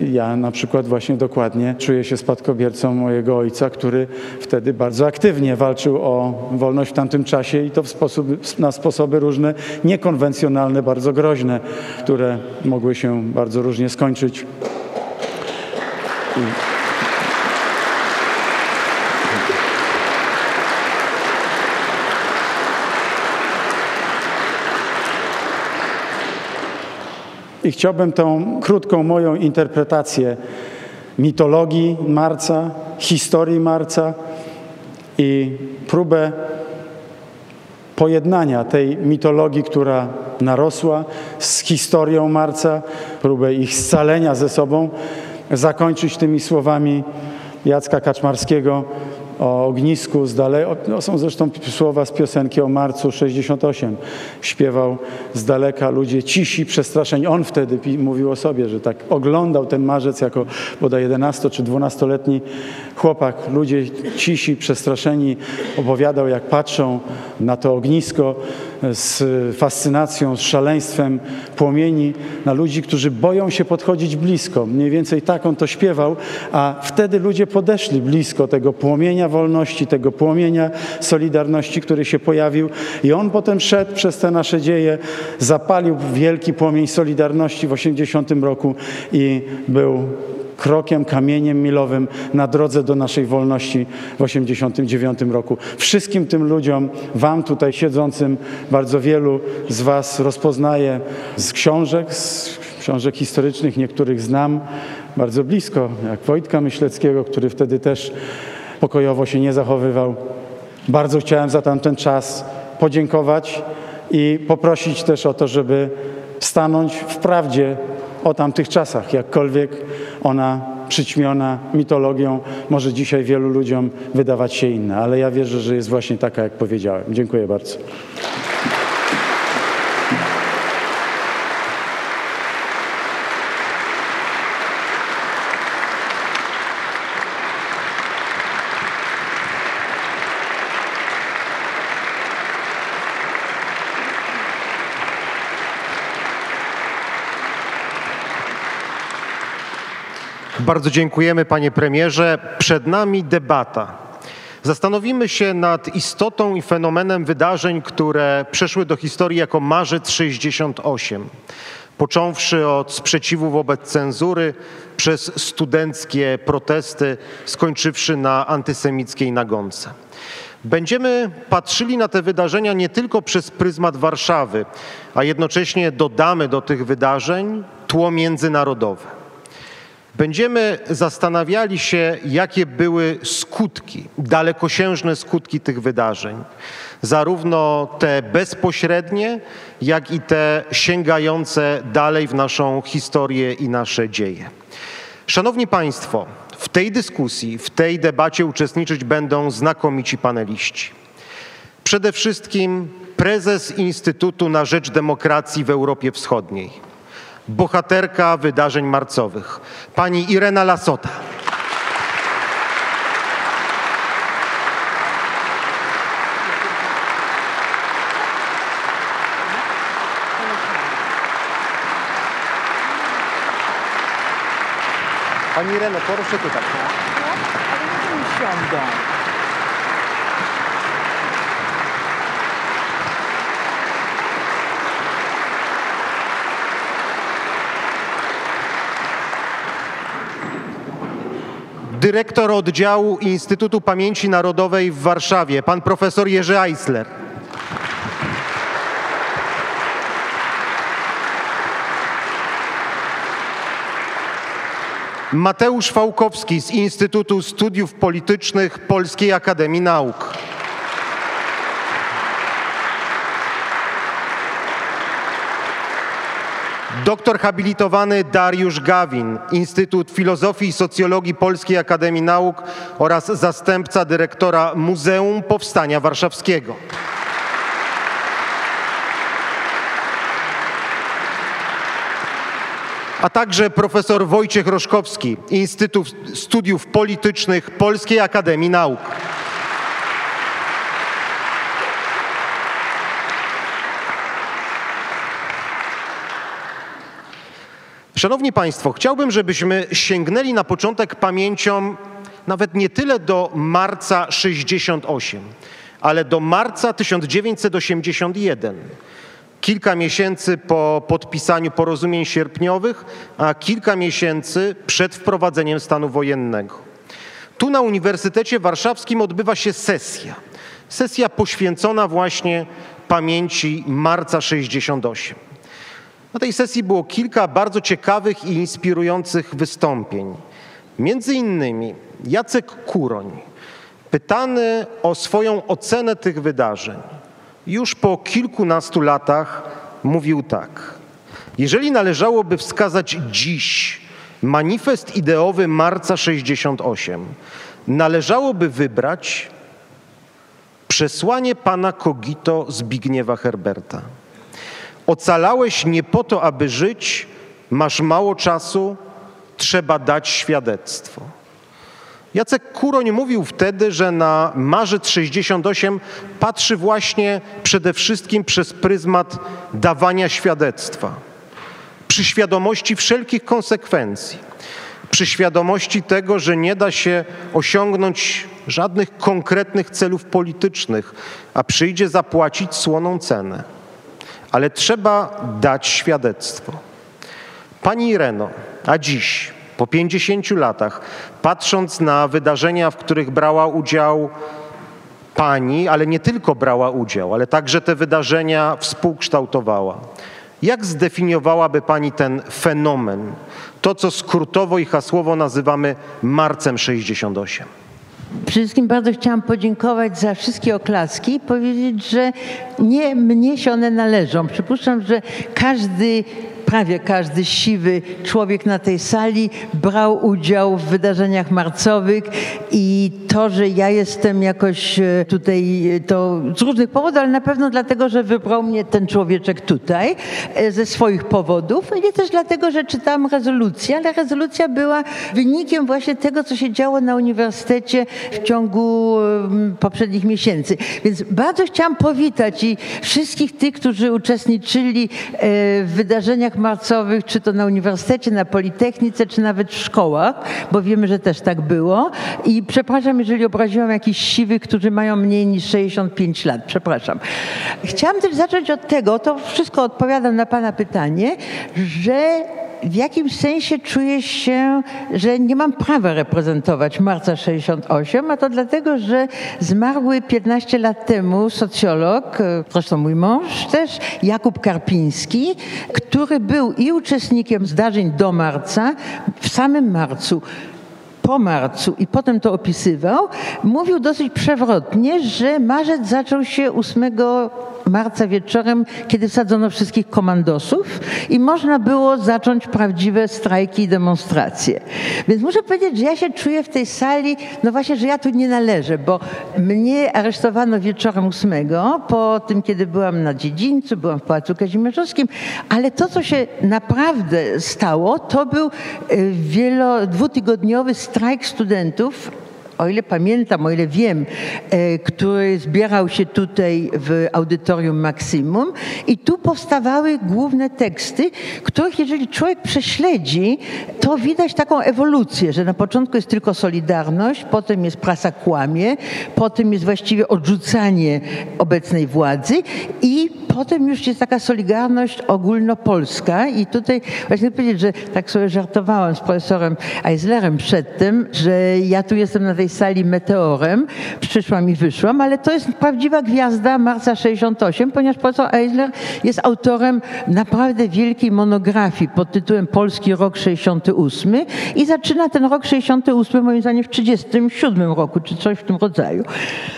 ja na przykład właśnie dokładnie czuję się spadkobiercą mojego ojca, który wtedy bardzo aktywnie walczył o wolność w tamtym czasie i to sposób, na sposoby różne, niekonwencjonalne, bardzo groźne, które mogły się bardzo różnie skończyć. I chciałbym tą krótką moją interpretację mitologii marca, historii marca i próbę pojednania tej mitologii, która narosła z historią marca, próbę ich scalenia ze sobą, zakończyć tymi słowami Jacka Kaczmarskiego o ognisku z daleka. No są zresztą słowa z piosenki o marcu 68. Śpiewał z daleka ludzie cisi, przestraszeni. On wtedy mówił o sobie, że tak oglądał ten marzec jako bodaj 11 czy 12-letni chłopak. Ludzie cisi, przestraszeni. Opowiadał, jak patrzą na to ognisko z fascynacją, z szaleństwem płomieni na ludzi, którzy boją się podchodzić blisko. Mniej więcej tak on to śpiewał, a wtedy ludzie podeszli blisko tego płomienia wolności, tego płomienia solidarności, który się pojawił i on potem szedł przez te nasze dzieje, zapalił wielki płomień solidarności w 80 roku i był krokiem, kamieniem milowym na drodze do naszej wolności w 89 roku. Wszystkim tym ludziom, wam tutaj siedzącym, bardzo wielu z was rozpoznaję z książek, z książek historycznych, niektórych znam bardzo blisko, jak Wojtka Myśleckiego, który wtedy też pokojowo się nie zachowywał. Bardzo chciałem za tamten czas podziękować i poprosić też o to, żeby stanąć w prawdzie o tamtych czasach, jakkolwiek ona przyćmiona mitologią może dzisiaj wielu ludziom wydawać się inna, ale ja wierzę, że jest właśnie taka, jak powiedziałem. Dziękuję bardzo. Bardzo dziękujemy panie premierze. Przed nami debata. Zastanowimy się nad istotą i fenomenem wydarzeń, które przeszły do historii jako marzec 68. Począwszy od sprzeciwu wobec cenzury, przez studenckie protesty, skończywszy na antysemickiej nagonce. Będziemy patrzyli na te wydarzenia nie tylko przez pryzmat Warszawy, a jednocześnie dodamy do tych wydarzeń tło międzynarodowe. Będziemy zastanawiali się, jakie były skutki, dalekosiężne skutki tych wydarzeń, zarówno te bezpośrednie, jak i te sięgające dalej w naszą historię i nasze dzieje. Szanowni Państwo, W tej dyskusji, w tej debacie uczestniczyć będą znakomici paneliści. Przede wszystkim prezes Instytutu na Rzecz Demokracji w Europie Wschodniej, bohaterka wydarzeń marcowych, pani Irena Lasota. Pani Ireno, proszę tutaj. Dyrektor oddziału Instytutu Pamięci Narodowej w Warszawie, pan profesor Jerzy Eisler. Mateusz Fałkowski z Instytutu Studiów Politycznych Polskiej Akademii Nauk. Doktor habilitowany Dariusz Gawin, Instytut Filozofii i Socjologii Polskiej Akademii Nauk oraz zastępca dyrektora Muzeum Powstania Warszawskiego. a także profesor Wojciech Roszkowski, Instytut Studiów Politycznych Polskiej Akademii Nauk. Szanowni Państwo, chciałbym, żebyśmy sięgnęli na początek pamięcią nawet nie tyle do marca 68, ale do marca 1981 kilka miesięcy po podpisaniu porozumień sierpniowych, a kilka miesięcy przed wprowadzeniem stanu wojennego. Tu na Uniwersytecie Warszawskim odbywa się sesja. Sesja poświęcona właśnie pamięci marca 68. Na tej sesji było kilka bardzo ciekawych i inspirujących wystąpień. Między innymi Jacek Kuroń, pytany o swoją ocenę tych wydarzeń, już po kilkunastu latach mówił tak. Jeżeli należałoby wskazać dziś manifest ideowy marca 68, należałoby wybrać przesłanie pana Kogito Zbigniewa Herberta. Ocalałeś nie po to, aby żyć, masz mało czasu, trzeba dać świadectwo. Jacek Kuroń mówił wtedy, że na marzec 68 patrzy właśnie przede wszystkim przez pryzmat dawania świadectwa, przy świadomości wszelkich konsekwencji, przy świadomości tego, że nie da się osiągnąć żadnych konkretnych celów politycznych, a przyjdzie zapłacić słoną cenę. Ale trzeba dać świadectwo. Pani Ireno, a dziś po 50 latach, patrząc na wydarzenia, w których brała udział pani, ale nie tylko brała udział, ale także te wydarzenia współkształtowała. Jak zdefiniowałaby pani ten fenomen, to co skrótowo i hasłowo nazywamy marcem 68? Przede wszystkim bardzo chciałam podziękować za wszystkie oklaski i powiedzieć, że nie mnie się one należą. Przypuszczam, że każdy prawie każdy siwy człowiek na tej sali brał udział w wydarzeniach marcowych i to, że ja jestem jakoś e, tutaj, e, to z różnych powodów, ale na pewno dlatego, że wybrał mnie ten człowieczek tutaj e, ze swoich powodów, nie też dlatego, że czytałam rezolucję, ale rezolucja była wynikiem właśnie tego, co się działo na uniwersytecie w ciągu poprzednich miesięcy. Więc bardzo chciałam powitać i wszystkich tych, którzy uczestniczyli w wydarzeniach marcowych, czy to na uniwersytecie, na Politechnice, czy nawet w szkołach, bo wiemy, że też tak było. I przepraszam, jeżeli obraziłam jakichś siwych, którzy mają mniej niż 65 lat. Przepraszam. Chciałam też zacząć od tego, to wszystko odpowiadam na Pana pytanie, że w jakimś sensie czuję się, że nie mam prawa reprezentować marca 68, a to dlatego, że zmarły 15 lat temu socjolog, zresztą mój mąż też, Jakub Karpiński, który był i uczestnikiem zdarzeń do marca, w samym marcu po marcu i potem to opisywał, mówił dosyć przewrotnie, że marzec zaczął się 8 marca wieczorem, kiedy wsadzono wszystkich komandosów i można było zacząć prawdziwe strajki i demonstracje. Więc muszę powiedzieć, że ja się czuję w tej sali, no właśnie, że ja tu nie należę, bo mnie aresztowano wieczorem 8, po tym, kiedy byłam na dziedzińcu, byłam w Pałacu Kazimierzowskim, ale to, co się naprawdę stało, to był y, wielo, dwutygodniowy strajk studentów o ile pamiętam, o ile wiem, e, który zbierał się tutaj w audytorium Maksimum i tu powstawały główne teksty, których jeżeli człowiek prześledzi, to widać taką ewolucję, że na początku jest tylko Solidarność, potem jest Prasa Kłamie, potem jest właściwie odrzucanie obecnej władzy i potem już jest taka solidarność ogólnopolska. I tutaj właśnie powiedzieć, że tak sobie żartowałam z profesorem Eislerem przedtem, że ja tu jestem na tej sali meteorem, przyszłam i wyszłam, ale to jest prawdziwa gwiazda marca 68, ponieważ profesor Eisler jest autorem naprawdę wielkiej monografii pod tytułem Polski rok 68 i zaczyna ten rok 68 moim zdaniem w 37 roku, czy coś w tym rodzaju.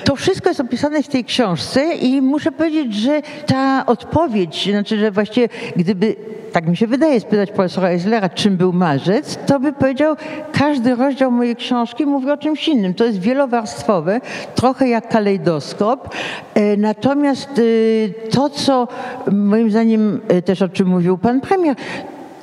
To wszystko jest opisane w tej książce i muszę powiedzieć, że ta odpowiedź, znaczy, że właściwie gdyby, tak mi się wydaje, spytać profesora Eislera, czym był marzec, to by powiedział, każdy rozdział mojej książki mówi o czymś innym. To jest wielowarstwowe, trochę jak kalejdoskop. E, natomiast e, to, co moim zdaniem e, też o czym mówił pan premier,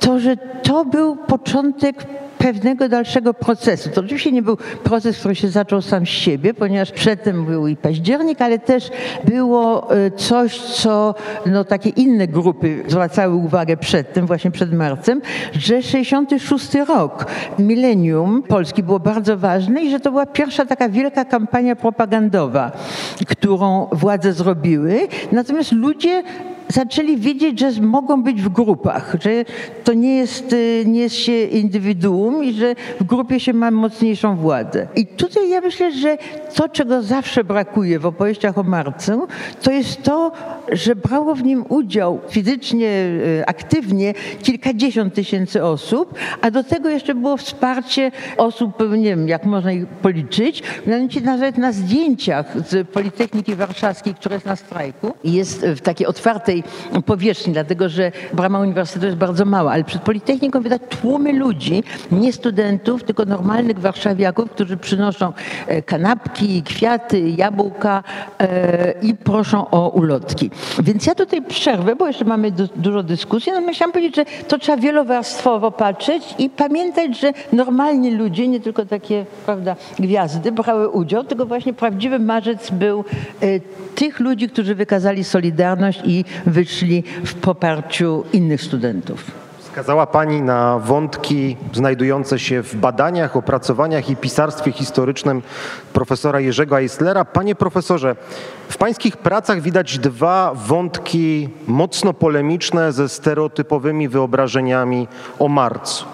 to, że to był początek pewnego dalszego procesu. To oczywiście nie był proces, który się zaczął sam z siebie, ponieważ przedtem był i październik, ale też było e, coś, co no, takie inne grupy zwracały uwagę przedtem, właśnie przed marcem, że 66 rok, milenium Polski było bardzo ważne i że to była pierwsza taka wielka kampania propagandowa, którą władze zrobiły. Natomiast ludzie zaczęli wiedzieć, że mogą być w grupach, że to nie jest, y, nie jest się indywiduum i że w grupie się ma mocniejszą władzę. I tutaj ja myślę, że to, czego zawsze brakuje w opowieściach o marcu, to jest to, że brało w nim udział fizycznie, y, aktywnie kilkadziesiąt tysięcy osób, a do tego jeszcze było wsparcie osób, nie wiem, jak można ich policzyć, mianowicie nawet na zdjęciach z Politechniki Warszawskiej, która jest na strajku, jest w takiej otwartej powierzchni, dlatego że brama uniwersytetu jest bardzo mała, ale przed Politechniką widać tłumy ludzi, nie studentów, tylko normalnych warszawiaków, którzy przynoszą e, kanapki, kwiaty, jabłka e, i proszą o ulotki. Więc ja tutaj przerwę, bo jeszcze mamy dużo dyskusji, no chciałam powiedzieć, że to trzeba wielowarstwowo patrzeć i pamiętać, że normalni ludzie, nie tylko takie, prawda, gwiazdy brały udział, tylko właśnie prawdziwy marzec był e, tych ludzi, którzy wykazali solidarność i wyszli w poparciu innych studentów. Wskazała Pani na wątki znajdujące się w badaniach, opracowaniach i pisarstwie historycznym profesora Jerzego Eislera. Panie profesorze, w Pańskich pracach widać dwa wątki mocno polemiczne ze stereotypowymi wyobrażeniami o marcu.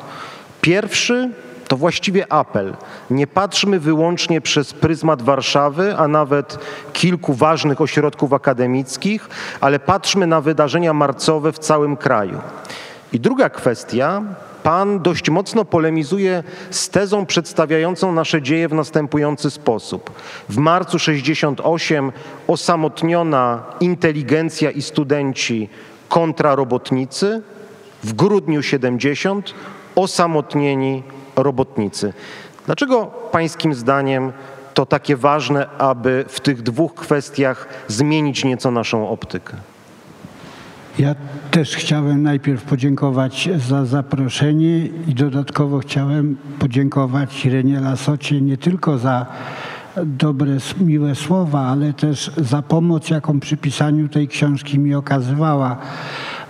Pierwszy to właściwie apel. Nie patrzmy wyłącznie przez pryzmat Warszawy, a nawet kilku ważnych ośrodków akademickich, ale patrzmy na wydarzenia marcowe w całym kraju. I druga kwestia, Pan dość mocno polemizuje z tezą przedstawiającą nasze dzieje w następujący sposób. W marcu 68 osamotniona inteligencja i studenci kontra robotnicy, w grudniu 70 osamotnieni robotnicy. Dlaczego Pańskim zdaniem to takie ważne, aby w tych dwóch kwestiach zmienić nieco naszą optykę? Ja też chciałem najpierw podziękować za zaproszenie i dodatkowo chciałem podziękować Irenie Lasocie nie tylko za dobre, miłe słowa, ale też za pomoc, jaką przy pisaniu tej książki mi okazywała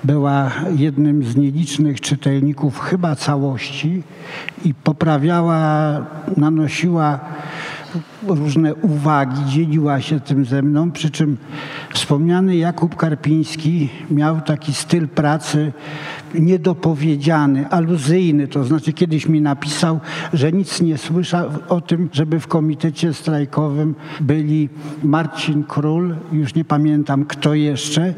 była jednym z nielicznych czytelników chyba całości i poprawiała, nanosiła różne uwagi, dzieliła się tym ze mną, przy czym wspomniany Jakub Karpiński miał taki styl pracy niedopowiedziany, aluzyjny, to znaczy kiedyś mi napisał, że nic nie słyszał o tym, żeby w komitecie strajkowym byli Marcin Król, już nie pamiętam kto jeszcze,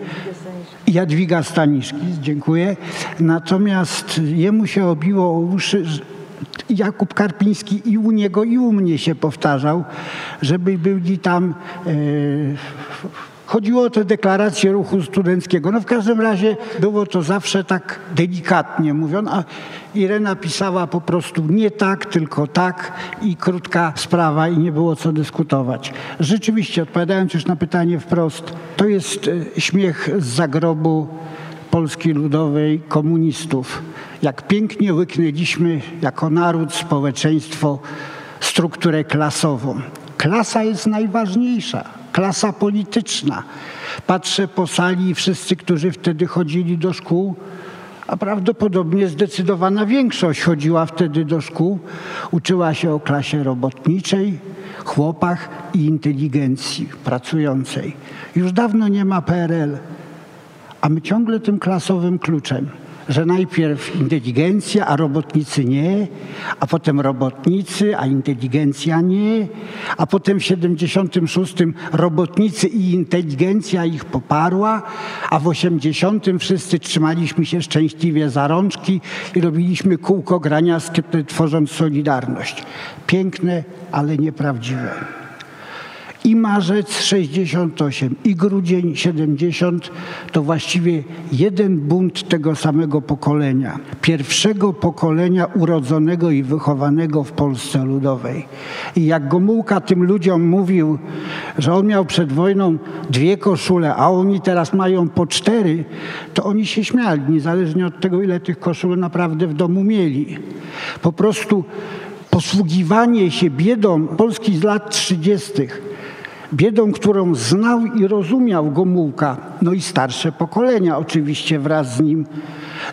Jadwiga Staniszki, dziękuję. Natomiast jemu się obiło o uszy, Jakub Karpiński i u niego i u mnie się powtarzał, żeby byli tam e, Chodziło o te deklaracje ruchu studenckiego. No w każdym razie było to zawsze tak delikatnie mówione, a Irena pisała po prostu nie tak, tylko tak i krótka sprawa i nie było co dyskutować. Rzeczywiście, odpowiadając już na pytanie wprost, to jest e, śmiech z zagrobu Polski Ludowej komunistów. Jak pięknie łyknęliśmy jako naród, społeczeństwo strukturę klasową. Klasa jest najważniejsza, klasa polityczna. Patrzę po sali i wszyscy, którzy wtedy chodzili do szkół, a prawdopodobnie zdecydowana większość chodziła wtedy do szkół, uczyła się o klasie robotniczej, chłopach i inteligencji pracującej. Już dawno nie ma PRL, a my ciągle tym klasowym kluczem że najpierw inteligencja, a robotnicy nie, a potem robotnicy, a inteligencja nie, a potem w 76 robotnicy i inteligencja ich poparła, a w 80 wszyscy trzymaliśmy się szczęśliwie za rączki i robiliśmy kółko grania, tworząc Solidarność. Piękne, ale nieprawdziwe i marzec 68 i grudzień 70 to właściwie jeden bunt tego samego pokolenia. Pierwszego pokolenia urodzonego i wychowanego w Polsce Ludowej. I jak Gomułka tym ludziom mówił, że on miał przed wojną dwie koszule, a oni teraz mają po cztery, to oni się śmiali, niezależnie od tego, ile tych koszul naprawdę w domu mieli. Po prostu posługiwanie się biedą Polski z lat 30 biedą, którą znał i rozumiał Gomułka, no i starsze pokolenia oczywiście wraz z nim.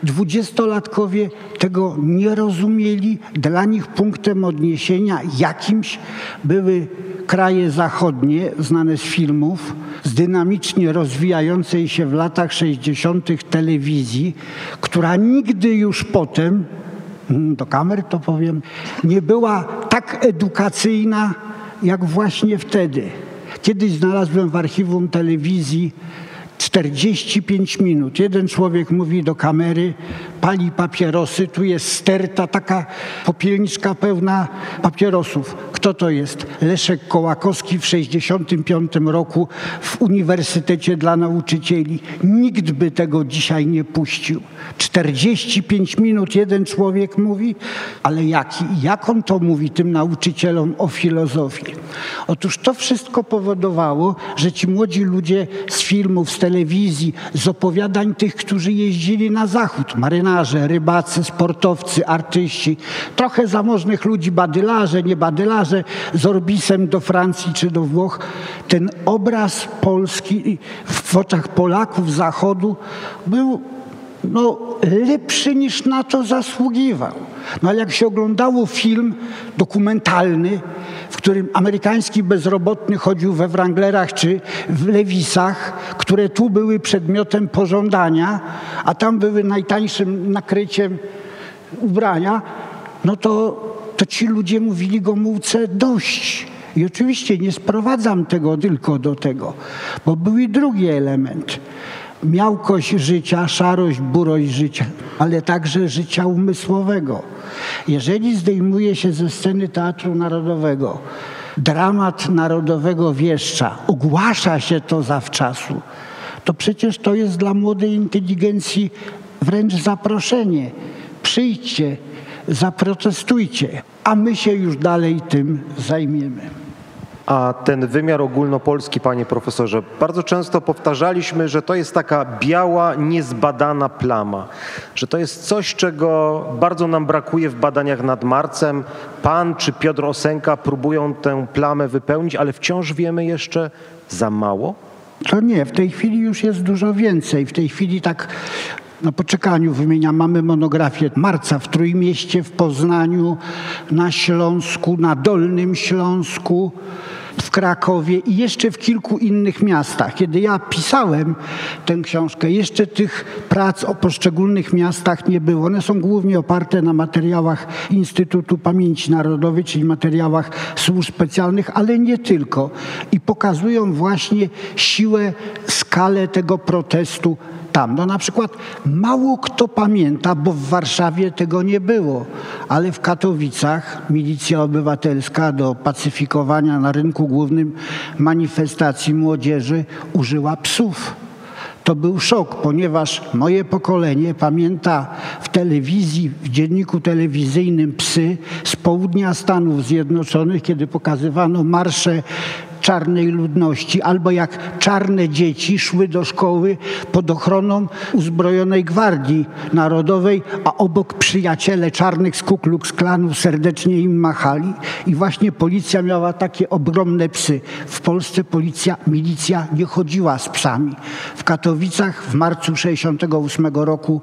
Dwudziestolatkowie tego nie rozumieli. Dla nich punktem odniesienia jakimś były kraje zachodnie, znane z filmów, z dynamicznie rozwijającej się w latach 60. telewizji, która nigdy już potem, mm, do kamer to powiem, nie była tak edukacyjna jak właśnie wtedy. Kiedyś znalazłem w archiwum telewizji 45 minut. Jeden człowiek mówi do kamery, pali papierosy, tu jest sterta, taka popielniczka pełna papierosów. Kto to jest? Leszek Kołakowski w 65 roku w Uniwersytecie dla Nauczycieli. Nikt by tego dzisiaj nie puścił. 45 minut jeden człowiek mówi, ale jaki? Jak on to mówi tym nauczycielom o filozofii? Otóż to wszystko powodowało, że ci młodzi ludzie z filmów, z telewizji, z opowiadań tych, którzy jeździli na zachód, rybacy, sportowcy, artyści, trochę zamożnych ludzi, badylarze, nie badylarze, z Orbisem do Francji czy do Włoch, ten obraz Polski w oczach Polaków Zachodu był no, lepszy niż na to zasługiwał. No ale jak się oglądało film dokumentalny, w którym amerykański bezrobotny chodził we Wranglerach czy w Lewisach, które tu były przedmiotem pożądania, a tam były najtańszym nakryciem ubrania, no to, to ci ludzie mówili Gomułce dość. I oczywiście nie sprowadzam tego tylko do tego, bo był i drugi element miałkość życia, szarość, burość życia, ale także życia umysłowego. Jeżeli zdejmuje się ze sceny Teatru Narodowego dramat narodowego wieszcza, ogłasza się to zawczasu, to przecież to jest dla młodej inteligencji wręcz zaproszenie. Przyjdźcie, zaprotestujcie, a my się już dalej tym zajmiemy. A ten wymiar ogólnopolski, panie profesorze, bardzo często powtarzaliśmy, że to jest taka biała, niezbadana plama, że to jest coś, czego bardzo nam brakuje w badaniach nad Marcem. Pan czy Piotr Osenka próbują tę plamę wypełnić, ale wciąż wiemy jeszcze za mało? To nie, w tej chwili już jest dużo więcej. W tej chwili tak na poczekaniu wymieniam, mamy monografię Marca w Trójmieście, w Poznaniu, na Śląsku, na Dolnym Śląsku w Krakowie i jeszcze w kilku innych miastach. Kiedy ja pisałem tę książkę, jeszcze tych prac o poszczególnych miastach nie było. One są głównie oparte na materiałach Instytutu Pamięci Narodowej, czyli materiałach służb specjalnych, ale nie tylko. I pokazują właśnie siłę, skalę tego protestu tam. No na przykład mało kto pamięta, bo w Warszawie tego nie było, ale w Katowicach milicja obywatelska do pacyfikowania na rynku głównym manifestacji młodzieży użyła psów to był szok, ponieważ moje pokolenie pamięta w telewizji, w dzienniku telewizyjnym psy z południa Stanów Zjednoczonych, kiedy pokazywano marsze czarnej ludności, albo jak czarne dzieci szły do szkoły pod ochroną uzbrojonej Gwardii Narodowej, a obok przyjaciele czarnych z Ku Klanu serdecznie im machali i właśnie policja miała takie ogromne psy. W Polsce policja, milicja nie chodziła z psami. W Katowicach w marcu 68 roku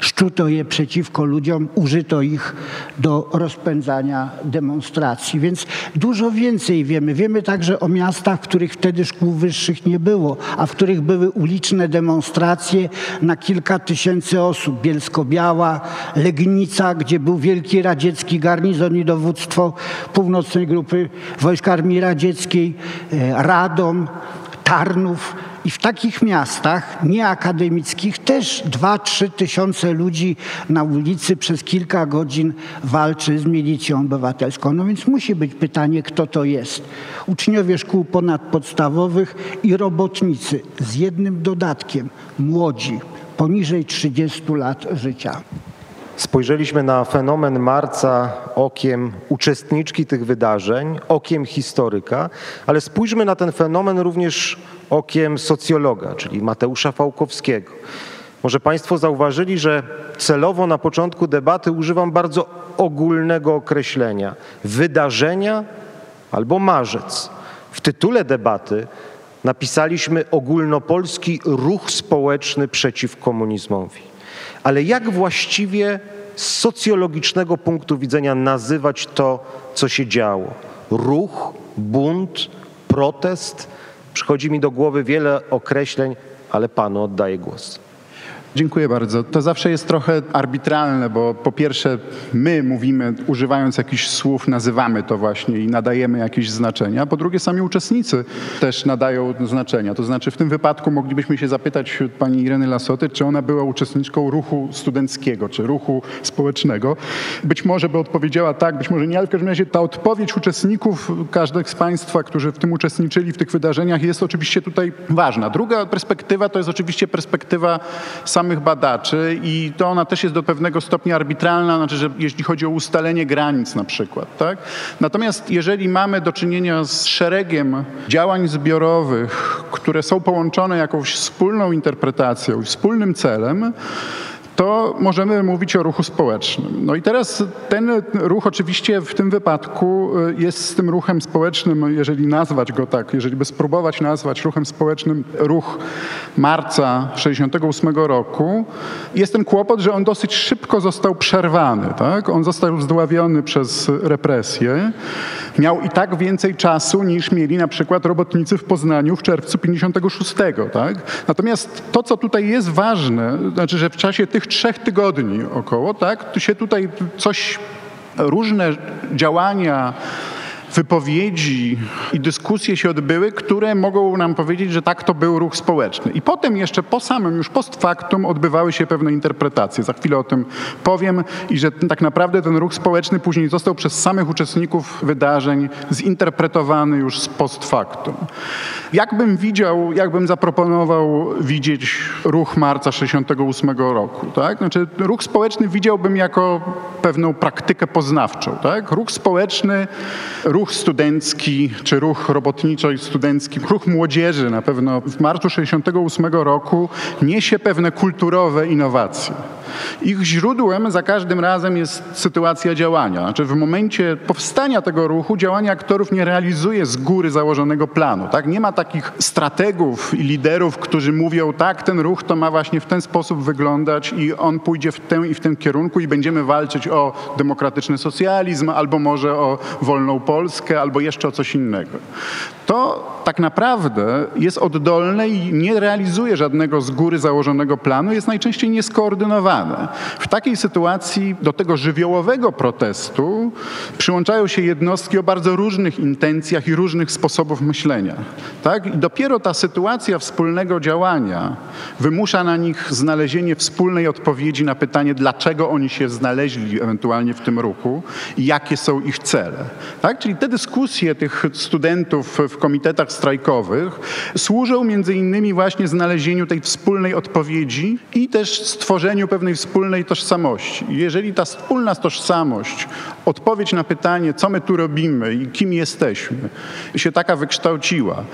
szczuto je przeciwko ludziom, użyto ich do rozpędzania demonstracji. Więc dużo więcej wiemy. Wiemy także o miastach, w których wtedy szkół wyższych nie było, a w których były uliczne demonstracje na kilka tysięcy osób. Bielsko-Biała, Legnica, gdzie był wielki radziecki garnizon i dowództwo północnej grupy wojsk Armii Radzieckiej, e, Radom, Tarnów. I w takich miastach nieakademickich też 2-3 tysiące ludzi na ulicy przez kilka godzin walczy z milicją obywatelską. No więc musi być pytanie, kto to jest. Uczniowie szkół ponadpodstawowych i robotnicy z jednym dodatkiem, młodzi, poniżej 30 lat życia. Spojrzeliśmy na fenomen marca okiem uczestniczki tych wydarzeń, okiem historyka, ale spójrzmy na ten fenomen również okiem socjologa, czyli Mateusza Fałkowskiego. Może Państwo zauważyli, że celowo na początku debaty używam bardzo ogólnego określenia wydarzenia albo marzec. W tytule debaty napisaliśmy ogólnopolski ruch społeczny przeciw komunizmowi. Ale jak właściwie z socjologicznego punktu widzenia nazywać to, co się działo? Ruch, bunt, protest? Przychodzi mi do głowy wiele określeń, ale panu oddaję głos. Dziękuję bardzo. To zawsze jest trochę arbitralne, bo po pierwsze my mówimy, używając jakichś słów, nazywamy to właśnie i nadajemy jakieś znaczenia. Po drugie sami uczestnicy też nadają znaczenia. To znaczy w tym wypadku moglibyśmy się zapytać pani Ireny Lasoty, czy ona była uczestniczką ruchu studenckiego, czy ruchu społecznego. Być może by odpowiedziała tak, być może nie, ale w każdym razie ta odpowiedź uczestników, każdego z państwa, którzy w tym uczestniczyli, w tych wydarzeniach jest oczywiście tutaj ważna. Druga perspektywa to jest oczywiście perspektywa samej samych badaczy i to ona też jest do pewnego stopnia arbitralna, znaczy, że jeśli chodzi o ustalenie granic na przykład. Tak? Natomiast jeżeli mamy do czynienia z szeregiem działań zbiorowych, które są połączone jakąś wspólną interpretacją wspólnym celem, to możemy mówić o ruchu społecznym. No i teraz ten ruch oczywiście w tym wypadku y, jest z tym ruchem społecznym, jeżeli nazwać go tak, jeżeli by spróbować nazwać ruchem społecznym ruch marca 68 roku, jest ten kłopot, że on dosyć szybko został przerwany. Tak? On został zdławiony przez represję. Miał i tak więcej czasu niż mieli na przykład robotnicy w Poznaniu w czerwcu 56. Tak? Natomiast to, co tutaj jest ważne, znaczy, że w czasie tych trzech tygodni około, tak, tu się tutaj coś, różne działania, wypowiedzi i dyskusje się odbyły, które mogą nam powiedzieć, że tak to był ruch społeczny. I potem jeszcze po samym, już post factum odbywały się pewne interpretacje. Za chwilę o tym powiem i że tak naprawdę ten ruch społeczny później został przez samych uczestników wydarzeń zinterpretowany już z post factum. Jakbym widział, jakbym zaproponował widzieć ruch marca 68 roku, tak? Znaczy ruch społeczny widziałbym jako pewną praktykę poznawczą, tak? Ruch społeczny, ruch ruch studencki, czy ruch robotniczo-studencki, ruch młodzieży na pewno w marcu 68 roku niesie pewne kulturowe innowacje. Ich źródłem za każdym razem jest sytuacja działania. Znaczy w momencie powstania tego ruchu działania aktorów nie realizuje z góry założonego planu. Tak? Nie ma takich strategów i liderów, którzy mówią tak, ten ruch to ma właśnie w ten sposób wyglądać i on pójdzie w tę i w tym kierunku i będziemy walczyć o demokratyczny socjalizm albo może o wolną Polskę albo jeszcze o coś innego. To tak naprawdę jest oddolne i nie realizuje żadnego z góry założonego planu, jest najczęściej nieskoordynowany. zdenerwowane. W takiej sytuacji do tego żywiołowego protestu przyłączają się jednostki o bardzo różnych intencjach i różnych sposobów myślenia. Tak? I dopiero ta sytuacja wspólnego działania wymusza na nich znalezienie wspólnej odpowiedzi na pytanie, dlaczego oni się znaleźli ewentualnie w tym ruchu i jakie są ich cele. Tak? Czyli te dyskusje tych studentów w komitetach strajkowych służą między innymi właśnie znalezieniu tej wspólnej odpowiedzi i też stworzeniu pewnej wspólnej tożsamości. Jeżeli ta wspólna tożsamość, odpowiedź na pytanie, co my tu robimy i kim jesteśmy, się taka wykształciła,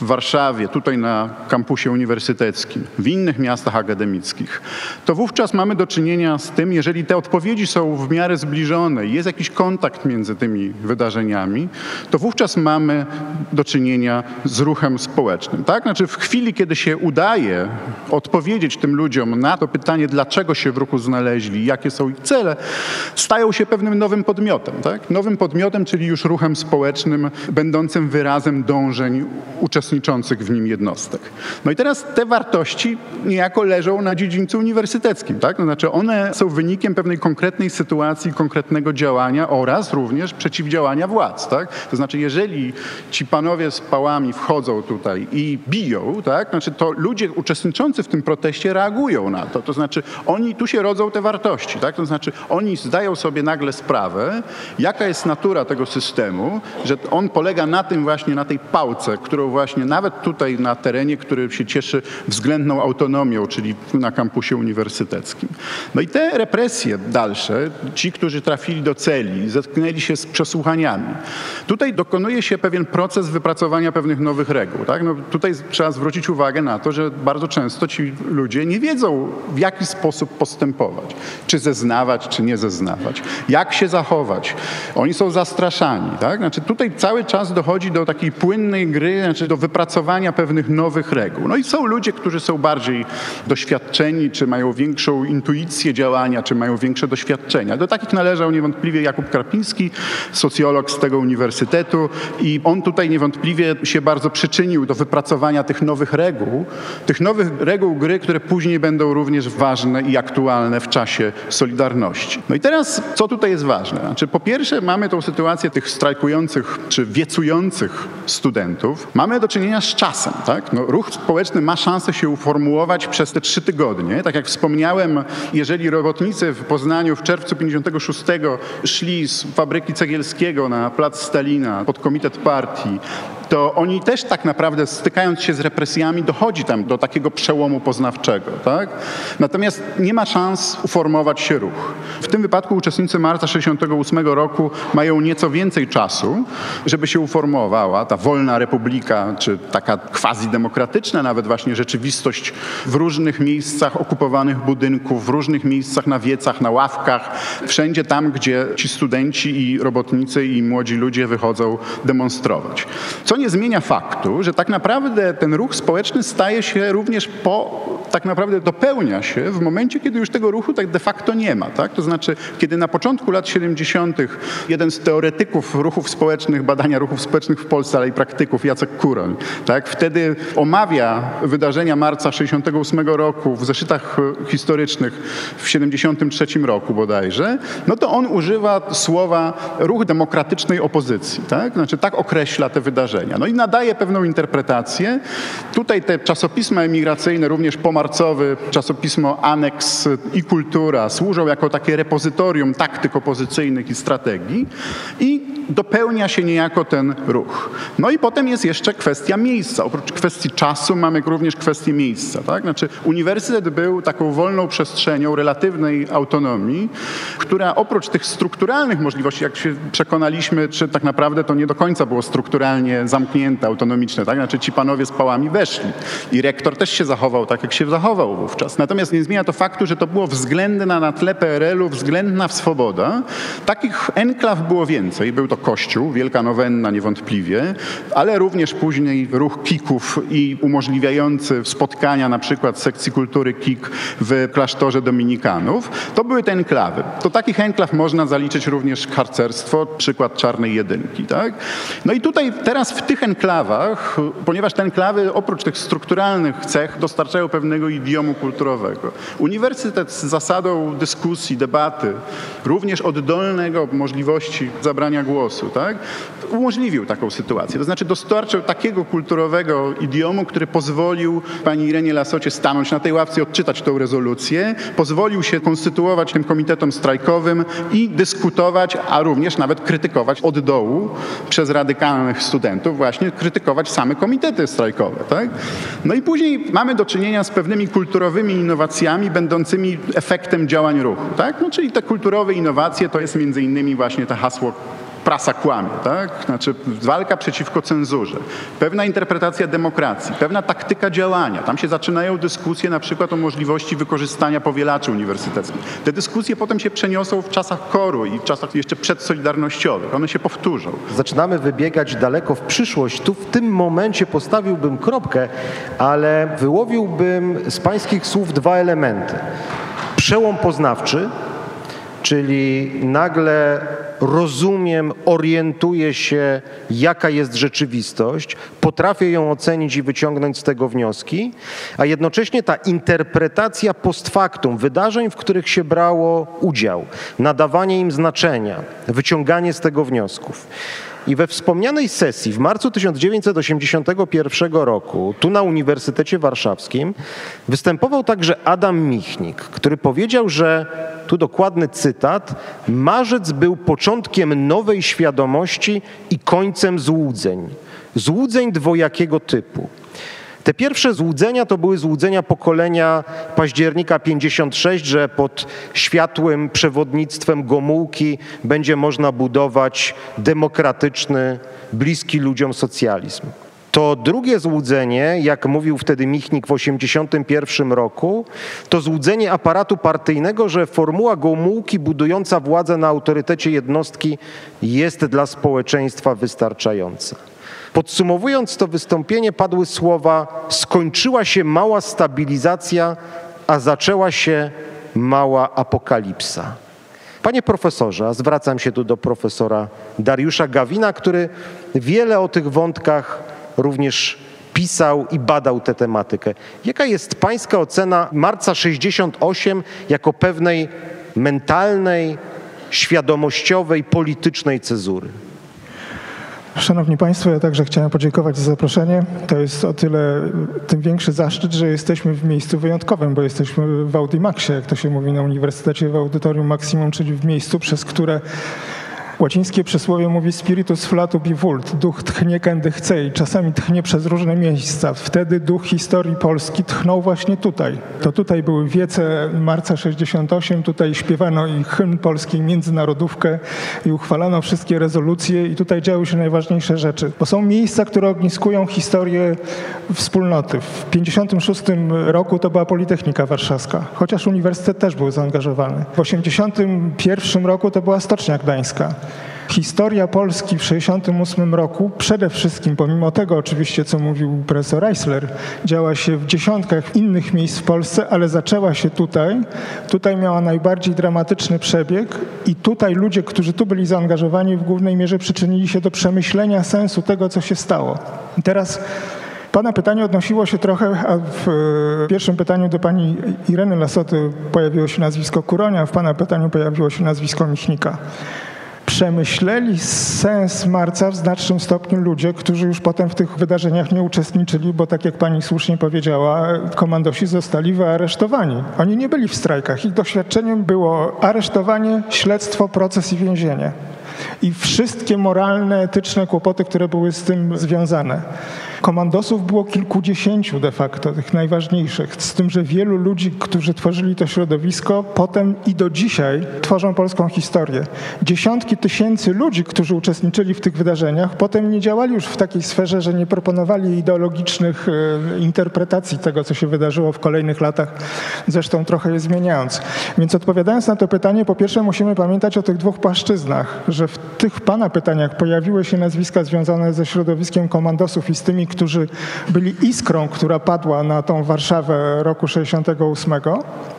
w Warszawie, tutaj na kampusie uniwersyteckim, w innych miastach akademickich, to wówczas mamy do czynienia z tym, jeżeli te odpowiedzi są w miarę zbliżone jest jakiś kontakt między tymi wydarzeniami, to wówczas mamy do czynienia z ruchem społecznym. Tak? Znaczy w chwili, kiedy się udaje odpowiedzieć tym ludziom na to pytanie, dlaczego się w ruchu znaleźli, jakie są ich cele, stają się pewnym nowym podmiotem. Tak? Nowym podmiotem, czyli już ruchem społecznym, będącym wyrazem dążeń uczestników uczestniczących w nim jednostek. No i teraz te wartości niejako leżą na dziedzińcu uniwersyteckim, tak? To znaczy one są wynikiem pewnej konkretnej sytuacji, konkretnego działania oraz również przeciwdziałania władz, tak? To znaczy jeżeli ci panowie z pałami wchodzą tutaj i biją, tak? Znaczy to ludzie uczestniczący w tym proteście reagują na to, to znaczy oni, tu się rodzą te wartości, tak? To znaczy oni zdają sobie nagle sprawę, jaka jest natura tego systemu, że on polega na tym właśnie, na tej pałce, którą właśnie właśnie nawet tutaj na terenie, który się cieszy względną autonomią, czyli na kampusie uniwersyteckim. No i te represje dalsze, ci, którzy trafili do celi, zetknęli się z przesłuchaniami. Tutaj dokonuje się pewien proces wypracowania pewnych nowych reguł. Tak? No tutaj trzeba zwrócić uwagę na to, że bardzo często ci ludzie nie wiedzą, w jaki sposób postępować. Czy zeznawać, czy nie zeznawać. Jak się zachować. Oni są zastraszani. Tak? Znaczy tutaj cały czas dochodzi do takiej płynnej gry, znaczy do wypracowania pewnych nowych reguł. No i są ludzie, którzy są bardziej doświadczeni, czy mają większą intuicję działania, czy mają większe doświadczenia. Do takich należał niewątpliwie Jakub Krapiński, socjolog z tego uniwersytetu i on tutaj niewątpliwie się bardzo przyczynił do wypracowania tych nowych reguł, tych nowych reguł gry, które później będą również ważne i aktualne w czasie Solidarności. No i teraz, co tutaj jest ważne? Znaczy, po pierwsze mamy tą sytuację tych strajkujących czy wiecujących studentów. Mamy do czynienia z czasem. Tak? No, ruch społeczny ma szansę się uformułować przez te trzy tygodnie. Tak jak wspomniałem, jeżeli robotnicy w Poznaniu w czerwcu 56 szli z fabryki cegielskiego na plac Stalina pod komitet partii, to oni też tak naprawdę stykając się z represjami dochodzi tam do takiego przełomu poznawczego. Tak? Natomiast nie ma szans uformować się ruch. W tym wypadku uczestnicy marca 68 roku mają nieco więcej czasu, żeby się uformowała ta wolna republika, czy taka quasi-demokratyczna nawet właśnie rzeczywistość w różnych miejscach okupowanych budynków, w różnych miejscach na wiecach, na ławkach, wszędzie tam, gdzie ci studenci i robotnicy i młodzi ludzie wychodzą demonstrować. Co nie zmienia faktu, że tak naprawdę ten ruch społeczny staje się również po, tak naprawdę dopełnia się w momencie, kiedy już tego ruchu tak de facto nie ma. Tak? To znaczy, kiedy na początku lat 70. jeden z teoretyków ruchów społecznych, badania ruchów społecznych w Polsce, ale i praktyków, Jacek Kuroń, tak? wtedy omawia wydarzenia marca 68 roku w zeszytach historycznych w 73 roku bodajże, no to on używa słowa ruch demokratycznej opozycji. Tak? Znaczy tak określa te wydarzenia. No i nadaje pewną interpretację. Tutaj te czasopisma emigracyjne, również pomarcowy, czasopismo Aneks i Kultura służą jako takie repozytorium taktyk opozycyjnych i strategii i dopełnia się niejako ten ruch. No i potem jest jeszcze kwestia miejsca. Oprócz kwestii czasu mamy również kwestię miejsca. Tak? Znaczy uniwersytet był taką wolną przestrzenią relatywnej autonomii, która oprócz tych strukturalnych możliwości, jak się przekonaliśmy, czy tak naprawdę to nie do końca było strukturalnie zamknięte, autonomiczne, tak? Znaczy ci panowie z pałami weszli i rektor też się zachował tak, jak się zachował wówczas. Natomiast nie zmienia to faktu, że to było względna na tle PRL-u, względna swoboda. Takich enklaw było więcej. Był to Kościół, Wielka Nowenna niewątpliwie, ale również później ruch kików i umożliwiający spotkania na przykład sekcji kultury kik w klasztorze dominikanów. To były te enklawy. Do takich enklaw można zaliczyć również harcerstwo, przykład Czarnej Jedynki. Tak? No i tutaj teraz w tych enklawach, ponieważ te enklawy oprócz tych strukturalnych cech dostarczają pewnego idiomu kulturowego. Uniwersytet z zasadą dyskusji, debaty, również oddolnego możliwości zabrania głosu, tak, umożliwił taką sytuację. To znaczy dostarczył takiego kulturowego idiomu, który pozwolił pani Irenie Lasocie stanąć na tej ławce i odczytać tą rezolucję, pozwolił się konstytuować tym komitetom strajkowym i dyskutować, a również nawet krytykować od dołu przez radykalnych studentów właśnie krytykować same komitety strajkowe. Tak? No i później mamy do czynienia z pewnymi kulturowymi innowacjami będącymi efektem działań ruchu. Tak? No, czyli te kulturowe innowacje to jest między innymi właśnie to hasło prasa kłamie, tak? Znaczy walka przeciwko cenzurze, pewna interpretacja demokracji, pewna taktyka działania. Tam się zaczynają dyskusje na przykład o możliwości wykorzystania powielaczy uniwersyteckich. Te dyskusje potem się przeniosą w czasach koru i w czasach jeszcze przedsolidarnościowych. One się powtórzą. Zaczynamy wybiegać daleko w przyszłość. Tu w tym momencie postawiłbym kropkę, ale wyłowiłbym z pańskich słów dwa elementy. Przełom poznawczy, czyli nagle rozumiem, orientuję się, jaka jest rzeczywistość, potrafię ją ocenić i wyciągnąć z tego wnioski, a jednocześnie ta interpretacja post factum wydarzeń, w których się brało udział, nadawanie im znaczenia, wyciąganie z tego wniosków. I we wspomnianej sesji w marcu 1981 roku, tu na Uniwersytecie Warszawskim, występował także Adam Michnik, który powiedział, że, tu dokładny cytat, marzec był początkiem nowej świadomości i końcem złudzeń. Złudzeń dwojakiego typu. Te pierwsze złudzenia to były złudzenia pokolenia października 56, że pod światłym przewodnictwem Gomułki będzie można budować demokratyczny, bliski ludziom socjalizm. To drugie złudzenie, jak mówił wtedy Michnik w 1981 roku, to złudzenie aparatu partyjnego, że formuła Gomułki budująca władzę na autorytecie jednostki jest dla społeczeństwa wystarczająca. Podsumowując to wystąpienie, padły słowa: Skończyła się mała stabilizacja, a zaczęła się mała apokalipsa. Panie profesorze, a zwracam się tu do profesora Dariusza Gawina, który wiele o tych wątkach również pisał i badał tę tematykę. Jaka jest Pańska ocena marca 68 jako pewnej mentalnej, świadomościowej, politycznej cezury? Szanowni Państwo, ja także chciałem podziękować za zaproszenie. To jest o tyle tym większy zaszczyt, że jesteśmy w miejscu wyjątkowym, bo jesteśmy w Audimaxie, jak to się mówi na Uniwersytecie, w Audytorium Maximum, czyli w miejscu, przez które Łacińskie przysłowie mówi spiritus flatubi vult, duch tchnie kędy chce i czasami tchnie przez różne miejsca. Wtedy duch historii Polski tchnął właśnie tutaj. To tutaj były wiece marca 68, tutaj śpiewano i hymn polski, międzynarodówkę i uchwalano wszystkie rezolucje i tutaj działy się najważniejsze rzeczy. Bo są miejsca, które ogniskują historię wspólnoty. W 56 roku to była Politechnika Warszawska, chociaż uniwersytet też był zaangażowany. W 81 roku to była Stocznia Gdańska. Historia Polski w 1968 roku przede wszystkim, pomimo tego oczywiście, co mówił profesor Reisler, działa się w dziesiątkach innych miejsc w Polsce, ale zaczęła się tutaj. Tutaj miała najbardziej dramatyczny przebieg i tutaj ludzie, którzy tu byli zaangażowani w głównej mierze przyczynili się do przemyślenia sensu tego, co się stało. I teraz Pana pytanie odnosiło się trochę, a w pierwszym pytaniu do pani Ireny Lasoty pojawiło się nazwisko Kuronia, w pana pytaniu pojawiło się nazwisko Michnika przemyśleli sens marca w znacznym stopniu ludzie, którzy już potem w tych wydarzeniach nie uczestniczyli, bo tak jak pani słusznie powiedziała, komandosi zostali wyaresztowani. Oni nie byli w strajkach. Ich doświadczeniem było aresztowanie, śledztwo, proces i więzienie. I wszystkie moralne, etyczne kłopoty, które były z tym związane. Komandosów było kilkudziesięciu de facto, tych najważniejszych, z tym, że wielu ludzi, którzy tworzyli to środowisko, potem i do dzisiaj tworzą polską historię. Dziesiątki tysięcy ludzi, którzy uczestniczyli w tych wydarzeniach, potem nie działali już w takiej sferze, że nie proponowali ideologicznych e, interpretacji tego, co się wydarzyło w kolejnych latach, zresztą trochę je zmieniając. Więc odpowiadając na to pytanie, po pierwsze musimy pamiętać o tych dwóch płaszczyznach, że w tych pana pytaniach pojawiły się nazwiska związane ze środowiskiem komandosów i z tymi, którzy byli iskrą, która padła na tą Warszawę roku 68,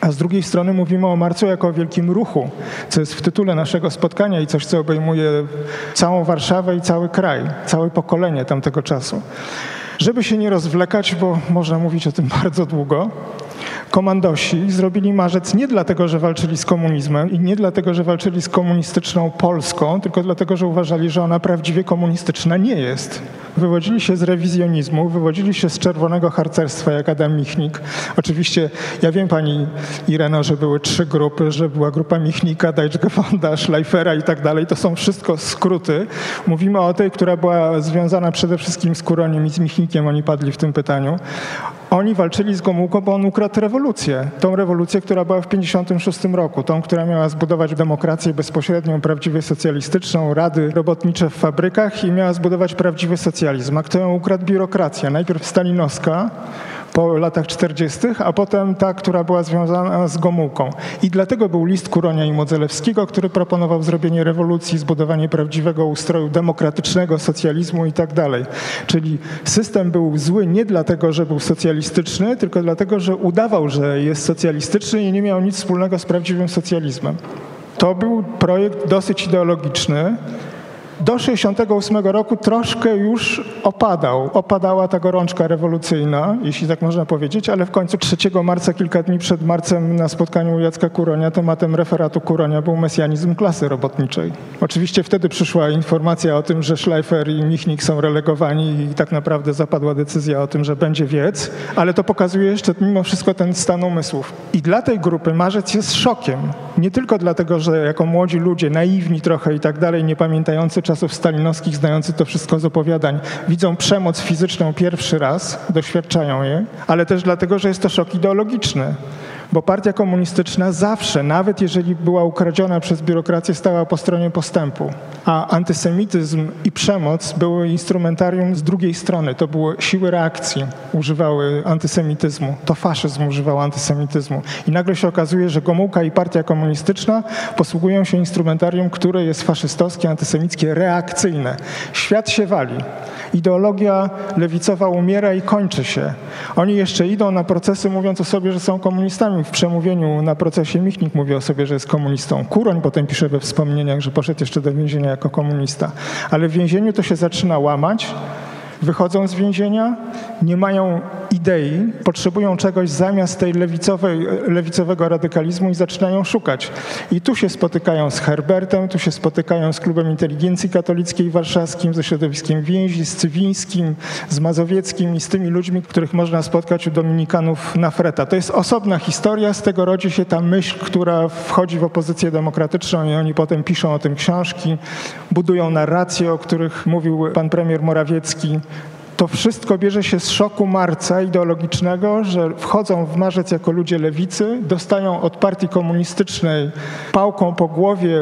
a z drugiej strony mówimy o marcu jako o wielkim ruchu, co jest w tytule naszego spotkania i coś, co obejmuje całą Warszawę i cały kraj, całe pokolenie tamtego czasu. Żeby się nie rozwlekać, bo można mówić o tym bardzo długo, komandosi zrobili marzec nie dlatego, że walczyli z komunizmem i nie dlatego, że walczyli z komunistyczną Polską, tylko dlatego, że uważali, że ona prawdziwie komunistyczna nie jest. Wywodzili się z rewizjonizmu, wywodzili się z czerwonego harcerstwa, jak Adam Michnik. Oczywiście, ja wiem pani Ireno, że były trzy grupy, że była grupa Michnika, Deichgewanda, Schleifera i tak dalej. To są wszystko skróty. Mówimy o tej, która była związana przede wszystkim z Kuroniem i z Michnikiem, oni padli w tym pytaniu. Oni walczyli z Gomułką, bo on ukradł rewolucję. Tą rewolucję, która była w 1956 roku. Tą, która miała zbudować demokrację bezpośrednią, prawdziwie socjalistyczną, rady robotnicze w fabrykach i miała zbudować prawdziwy socjalizm. A kto ją ukradł? Biurokracja. Najpierw stalinowska, po latach 40., a potem ta, która była związana z Gomułką. I dlatego był list Kuronia i Modzelewskiego, który proponował zrobienie rewolucji, zbudowanie prawdziwego ustroju demokratycznego, socjalizmu i tak dalej. Czyli system był zły nie dlatego, że był socjalistyczny, tylko dlatego, że udawał, że jest socjalistyczny i nie miał nic wspólnego z prawdziwym socjalizmem. To był projekt dosyć ideologiczny, do 68 roku troszkę już opadał. Opadała ta gorączka rewolucyjna, jeśli tak można powiedzieć, ale w końcu 3 marca, kilka dni przed marcem na spotkaniu Jacka Kuronia, tematem referatu Kuronia był mesjanizm klasy robotniczej. Oczywiście wtedy przyszła informacja o tym, że Schleifer i Michnik są relegowani i tak naprawdę zapadła decyzja o tym, że będzie wiec, ale to pokazuje jeszcze mimo wszystko ten stan umysłów. I dla tej grupy marzec jest szokiem. Nie tylko dlatego, że jako młodzi ludzie, naiwni trochę i tak dalej, nie pamiętający czasów stalinowskich, znający to wszystko z opowiadań, widzą przemoc fizyczną pierwszy raz, doświadczają jej, ale też dlatego, że jest to szok ideologiczny bo partia komunistyczna zawsze, nawet jeżeli była ukradziona przez biurokrację, stała po stronie postępu. A antysemityzm i przemoc były instrumentarium z drugiej strony. To były siły reakcji, używały antysemityzmu. To faszyzm używał antysemityzmu. I nagle się okazuje, że Gomułka i partia komunistyczna posługują się instrumentarium, które jest faszystowskie, antysemickie, reakcyjne. Świat się wali. Ideologia lewicowa umiera i kończy się. Oni jeszcze idą na procesy, mówiąc o sobie, że są komunistami w przemówieniu na procesie Michnik mówi o sobie, że jest komunistą. Kuroń potem pisze we wspomnieniach, że poszedł jeszcze do więzienia jako komunista. Ale w więzieniu to się zaczyna łamać wychodzą z więzienia, nie mają idei, potrzebują czegoś zamiast tej lewicowej, lewicowego radykalizmu i zaczynają szukać. I tu się spotykają z Herbertem, tu się spotykają z Klubem Inteligencji Katolickiej Warszawskim, ze środowiskiem więzi, z Cywińskim, z Mazowieckim i z tymi ludźmi, których można spotkać u Dominikanów na Freta. To jest osobna historia, z tego rodzi się ta myśl, która wchodzi w opozycję demokratyczną i oni potem piszą o tym książki, budują narracje, o których mówił pan premier Morawiecki, to wszystko bierze się z szoku marca ideologicznego, że wchodzą w marzec jako ludzie lewicy, dostają od partii komunistycznej pałką po głowie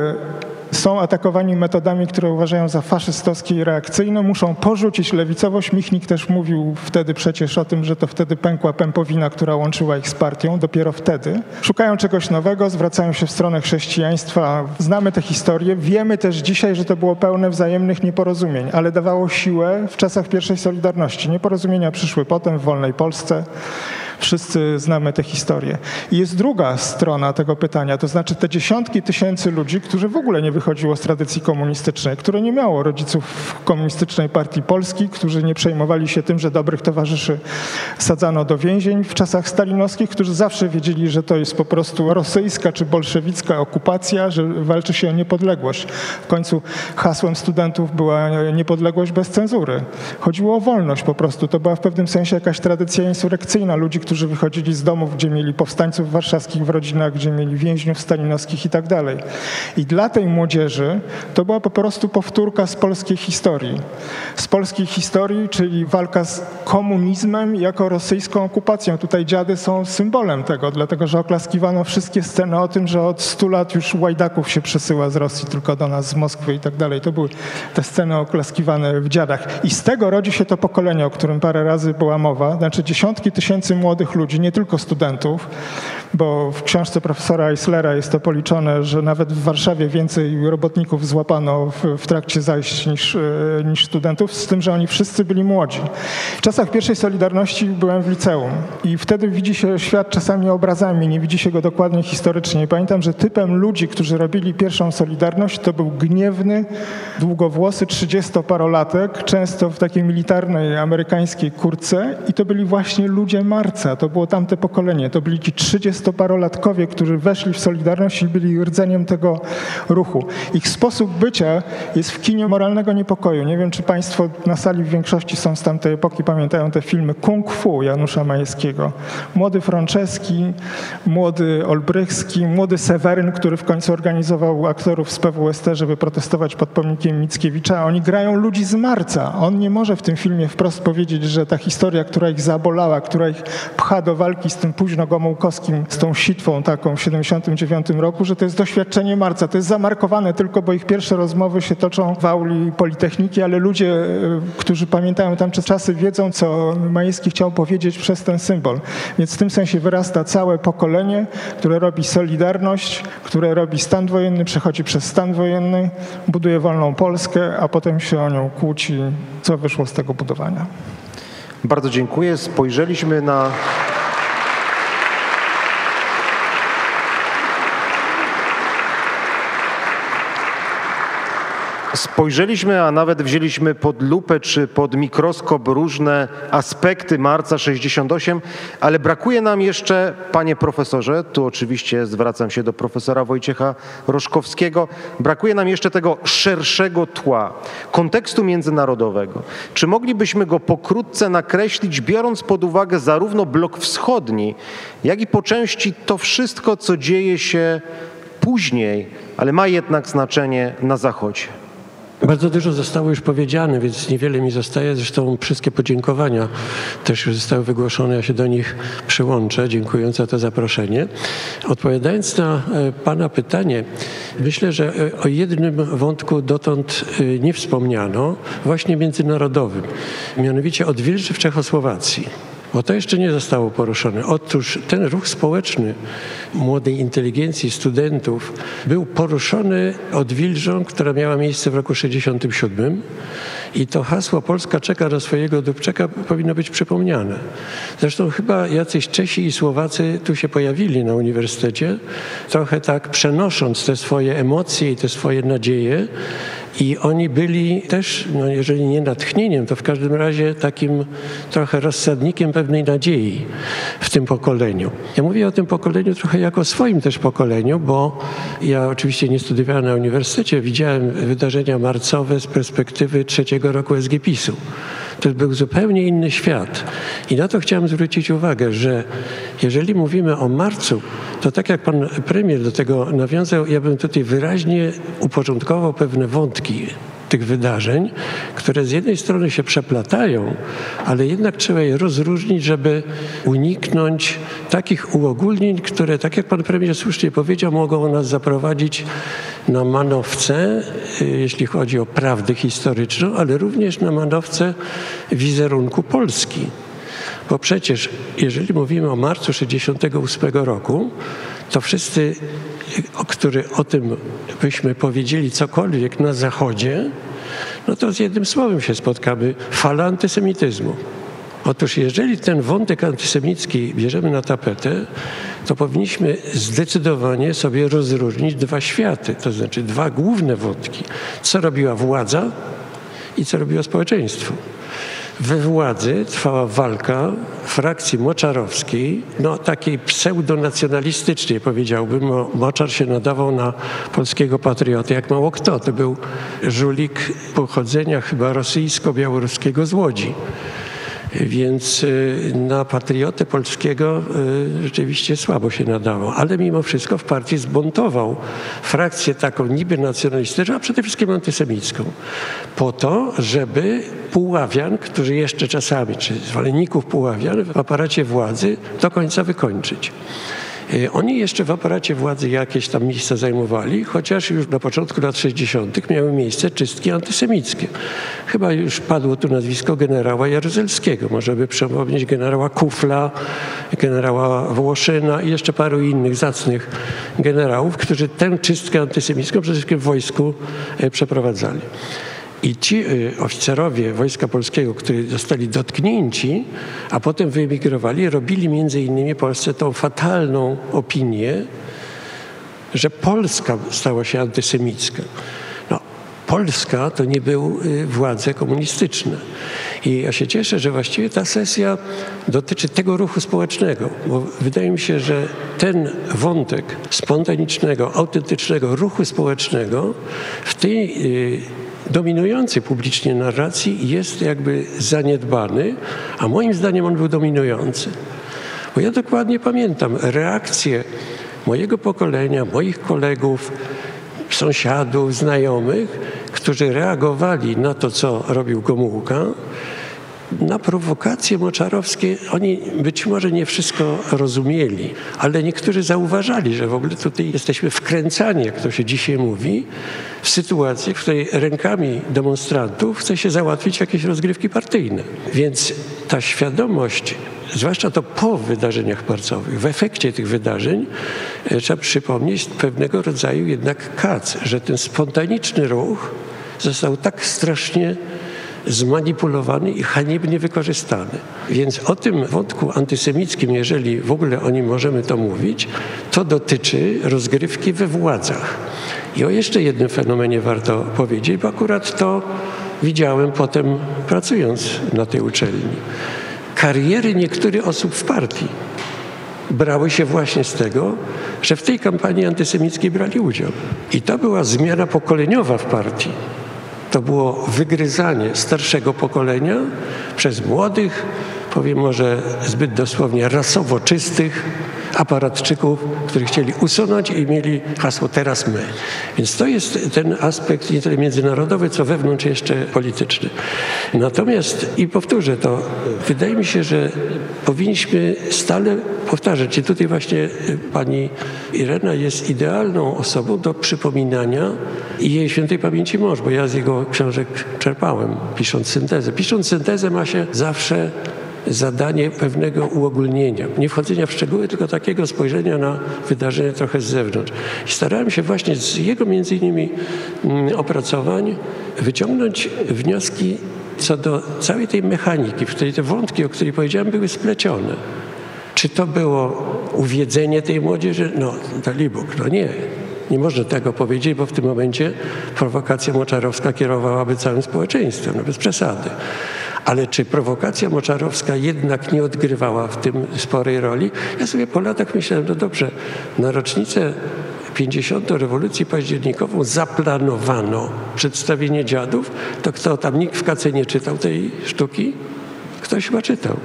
są atakowani metodami, które uważają za faszystowskie i reakcyjne, muszą porzucić lewicowość. Michnik też mówił wtedy przecież o tym, że to wtedy pękła pępowina, która łączyła ich z partią, dopiero wtedy. Szukają czegoś nowego, zwracają się w stronę chrześcijaństwa. Znamy tę historię, wiemy też dzisiaj, że to było pełne wzajemnych nieporozumień, ale dawało siłę w czasach pierwszej Solidarności. Nieporozumienia przyszły potem w wolnej Polsce. Wszyscy znamy tę historię. I jest druga strona tego pytania, to znaczy te dziesiątki tysięcy ludzi, którzy w ogóle nie wychodziło z tradycji komunistycznej, które nie miało rodziców komunistycznej partii Polski, którzy nie przejmowali się tym, że dobrych towarzyszy sadzano do więzień w czasach stalinowskich, którzy zawsze wiedzieli, że to jest po prostu rosyjska czy bolszewicka okupacja, że walczy się o niepodległość. W końcu hasłem studentów była niepodległość bez cenzury. Chodziło o wolność po prostu. To była w pewnym sensie jakaś tradycja insurekcyjna ludzi, którzy wychodzili z domów, gdzie mieli powstańców warszawskich w rodzinach, gdzie mieli więźniów stalinowskich i tak dalej. I dla tej młodzieży to była po prostu powtórka z polskiej historii. Z polskiej historii, czyli walka z komunizmem jako rosyjską okupacją. Tutaj dziady są symbolem tego, dlatego że oklaskiwano wszystkie sceny o tym, że od 100 lat już łajdaków się przesyła z Rosji tylko do nas, z Moskwy i tak dalej. To były te sceny oklaskiwane w dziadach. I z tego rodzi się to pokolenie, o którym parę razy była mowa, znaczy dziesiątki tysięcy młodych młodych ludzi, nie tylko studentów, bo w książce profesora Eislera jest to policzone, że nawet w Warszawie więcej robotników złapano w, w trakcie zajść niż, e, niż studentów, z tym, że oni wszyscy byli młodzi. W czasach pierwszej Solidarności byłem w liceum i wtedy widzi się świat czasami obrazami, nie widzi się go dokładnie historycznie. Pamiętam, że typem ludzi, którzy robili pierwszą Solidarność, to był gniewny, długowłosy, trzydziestoparolatek, często w takiej militarnej amerykańskiej kurce i to byli właśnie ludzie marca, to było tamte pokolenie, to byli ci trzydziestoparolatkowie, którzy weszli w Solidarność i byli rdzeniem tego ruchu. Ich sposób bycia jest w kinie moralnego niepokoju. Nie wiem, czy Państwo na sali w większości są z tamtej epoki, pamiętają te filmy Kung Fu Janusza Majewskiego. Młody Franceski, młody Olbrychski, młody Seweryn, który w końcu organizował aktorów z PWST, żeby protestować pod pomnikiem Mickiewicza. Oni grają ludzi z marca. On nie może w tym filmie wprost powiedzieć, że ta historia, która ich zabolała, która ich pcha do walki z tym późno Gomułkowskim, z tą sitwą taką w 79 roku, że to jest doświadczenie marca. To jest zamarkowane tylko, bo ich pierwsze rozmowy się toczą w auli Politechniki, ale ludzie, e, którzy pamiętają tamte czasy, wiedzą, co Majewski chciał powiedzieć przez ten symbol. Więc w tym sensie wyrasta całe pokolenie, które robi Solidarność, które robi stan wojenny, przechodzi przez stan wojenny, buduje wolną Polskę, a potem się o nią kłóci, co wyszło z tego budowania. Bardzo dziękuję. Spojrzeliśmy na Spojrzeliśmy, a nawet wzięliśmy pod lupę czy pod mikroskop różne aspekty marca 68, ale brakuje nam jeszcze, panie profesorze, tu oczywiście zwracam się do profesora Wojciecha Roszkowskiego, brakuje nam jeszcze tego szerszego tła, kontekstu międzynarodowego. Czy moglibyśmy go pokrótce nakreślić, biorąc pod uwagę zarówno blok wschodni, jak i po części to wszystko, co dzieje się później, ale ma jednak znaczenie na Zachodzie? Bardzo dużo zostało już powiedziane, więc niewiele mi zostaje. Zresztą wszystkie podziękowania też już zostały wygłoszone. Ja się do nich przyłączę, dziękując za to zaproszenie. Odpowiadając na e, Pana pytanie, myślę, że e, o jednym wątku dotąd e, nie wspomniano, właśnie międzynarodowym, mianowicie odwilży w Czechosłowacji bo to jeszcze nie zostało poruszone. Otóż ten ruch społeczny młodej inteligencji, studentów, był poruszony odwilżą, która miała miejsce w roku 67 i to hasło Polska czeka na swojego Dubczeka powinno być przypomniane. Zresztą chyba jacyś Czesi i Słowacy tu się pojawili na uniwersytecie, trochę tak przenosząc te swoje emocje i te swoje nadzieje i oni byli też, no jeżeli nie natchnieniem, to w każdym razie takim trochę rozsadnikiem pewnej nadziei w tym pokoleniu. Ja mówię o tym pokoleniu trochę jako swoim też pokoleniu, bo ja oczywiście nie studiowałem na uniwersytecie, widziałem wydarzenia marcowe z perspektywy trzeciego roku SGPiS-u. To był zupełnie inny świat. I na to chciałem zwrócić uwagę, że jeżeli mówimy o marcu, to tak jak pan premier do tego nawiązał, ja bym tutaj wyraźnie uporządkował pewne wątki tych wydarzeń, które z jednej strony się przeplatają, ale jednak trzeba je rozróżnić, żeby uniknąć takich uogólnień, które, tak jak pan premier słusznie powiedział, mogą nas zaprowadzić na manowce, y, jeśli chodzi o prawdę historyczną, ale również na manowce wizerunku Polski. Bo przecież, jeżeli mówimy o marcu 1968 roku, to wszyscy, o, który, o tym byśmy powiedzieli cokolwiek na Zachodzie, no to z jednym słowem się spotkamy fala antysemityzmu. Otóż jeżeli ten wątek antysemicki bierzemy na tapetę, to powinniśmy zdecydowanie sobie rozróżnić dwa światy, to znaczy dwa główne wątki. Co robiła władza i co robiło społeczeństwo. We władzy trwała walka frakcji moczarowskiej, no takiej pseudonacjonalistycznej powiedziałbym. Moczar się nadawał na polskiego patriotę jak mało kto. To był żulik pochodzenia chyba rosyjsko-białoruskiego z Łodzi. Więc y, na patriotę polskiego y, rzeczywiście słabo się nadawał. Ale mimo wszystko w partii zbuntował frakcję taką niby nacjonalistyczną, a przede wszystkim antysemicką. Po to, żeby Puławian, którzy jeszcze czasami, czy zwolenników Puławian w aparacie władzy do końca wykończyć. Y, oni jeszcze w aparacie władzy jakieś tam miejsca zajmowali, chociaż już na początku lat 60. miały miejsce czystki antysemickie. Chyba już padło tu nazwisko generała Jaruzelskiego. Może by przypomnieć generała Kufla, generała Włoszyna i jeszcze paru innych zacnych generałów, którzy tę czystkę antysemicką przede wszystkim w wojsku e, przeprowadzali. I ci y, oficerowie Wojska Polskiego, którzy zostali dotknięci, a potem wyemigrowali, robili między innymi Polsce tą fatalną opinię, że Polska stała się antysemicka. No, Polska to nie były y, władze komunistyczne. I ja się cieszę, że właściwie ta sesja dotyczy tego ruchu społecznego, bo wydaje mi się, że ten wątek spontanicznego, autentycznego ruchu społecznego w tej y, dominujący publicznie narracji jest jakby zaniedbany, a moim zdaniem on był dominujący. Bo ja dokładnie pamiętam reakcję mojego pokolenia, moich kolegów, sąsiadów, znajomych, którzy reagowali na to, co robił Gomułka, na prowokacje moczarowskie oni być może nie wszystko rozumieli, ale niektórzy zauważali, że w ogóle tutaj jesteśmy wkręcani, jak to się dzisiaj mówi, w sytuację, w której rękami demonstrantów chce się załatwić jakieś rozgrywki partyjne. Więc ta świadomość zwłaszcza to po wydarzeniach marcowych. W efekcie tych wydarzeń e, trzeba przypomnieć pewnego rodzaju jednak kac, że ten spontaniczny ruch został tak strasznie zmanipulowany i haniebnie wykorzystany. Więc o tym wątku antysemickim, jeżeli w ogóle o nim możemy to mówić, to dotyczy rozgrywki we władzach. I o jeszcze jednym fenomenie warto powiedzieć, bo akurat to widziałem potem pracując na tej uczelni. Kariery niektórych osób w partii brały się właśnie z tego, że w tej kampanii antysemickiej brali udział. I to była zmiana pokoleniowa w partii. To było wygryzanie starszego pokolenia przez młodych, powiem może zbyt dosłownie, rasowo czystych aparatczyków, których chcieli usunąć i mieli hasło teraz my. Więc to jest ten aspekt nie tyle międzynarodowy, co wewnątrz jeszcze polityczny. Natomiast, i powtórzę to, wydaje mi się, że powinniśmy stale powtarzać, i tutaj właśnie pani Irena jest idealną osobą do przypominania i jej świętej pamięci mąż, bo ja z jego książek czerpałem, pisząc syntezę. Pisząc syntezę ma się zawsze zadanie pewnego uogólnienia, nie wchodzenia w szczegóły, tylko takiego spojrzenia na wydarzenia trochę z zewnątrz. I starałem się właśnie z jego między innymi mm, opracowań wyciągnąć wnioski co do całej tej mechaniki, w której te wątki, o których powiedziałem, były splecione. Czy to było uwiedzenie tej młodzieży? No, Dalibóg, no nie. Nie można tego powiedzieć, bo w tym momencie prowokacja moczarowska kierowałaby całym społeczeństwem, no bez przesady. Ale czy prowokacja moczarowska jednak nie odgrywała w tym sporej roli? Ja sobie po latach myślałem, no dobrze, na rocznicę 50. rewolucji październikową zaplanowano przedstawienie dziadów, to kto tam, nikt w kace nie czytał tej sztuki? Ktoś chyba czytał.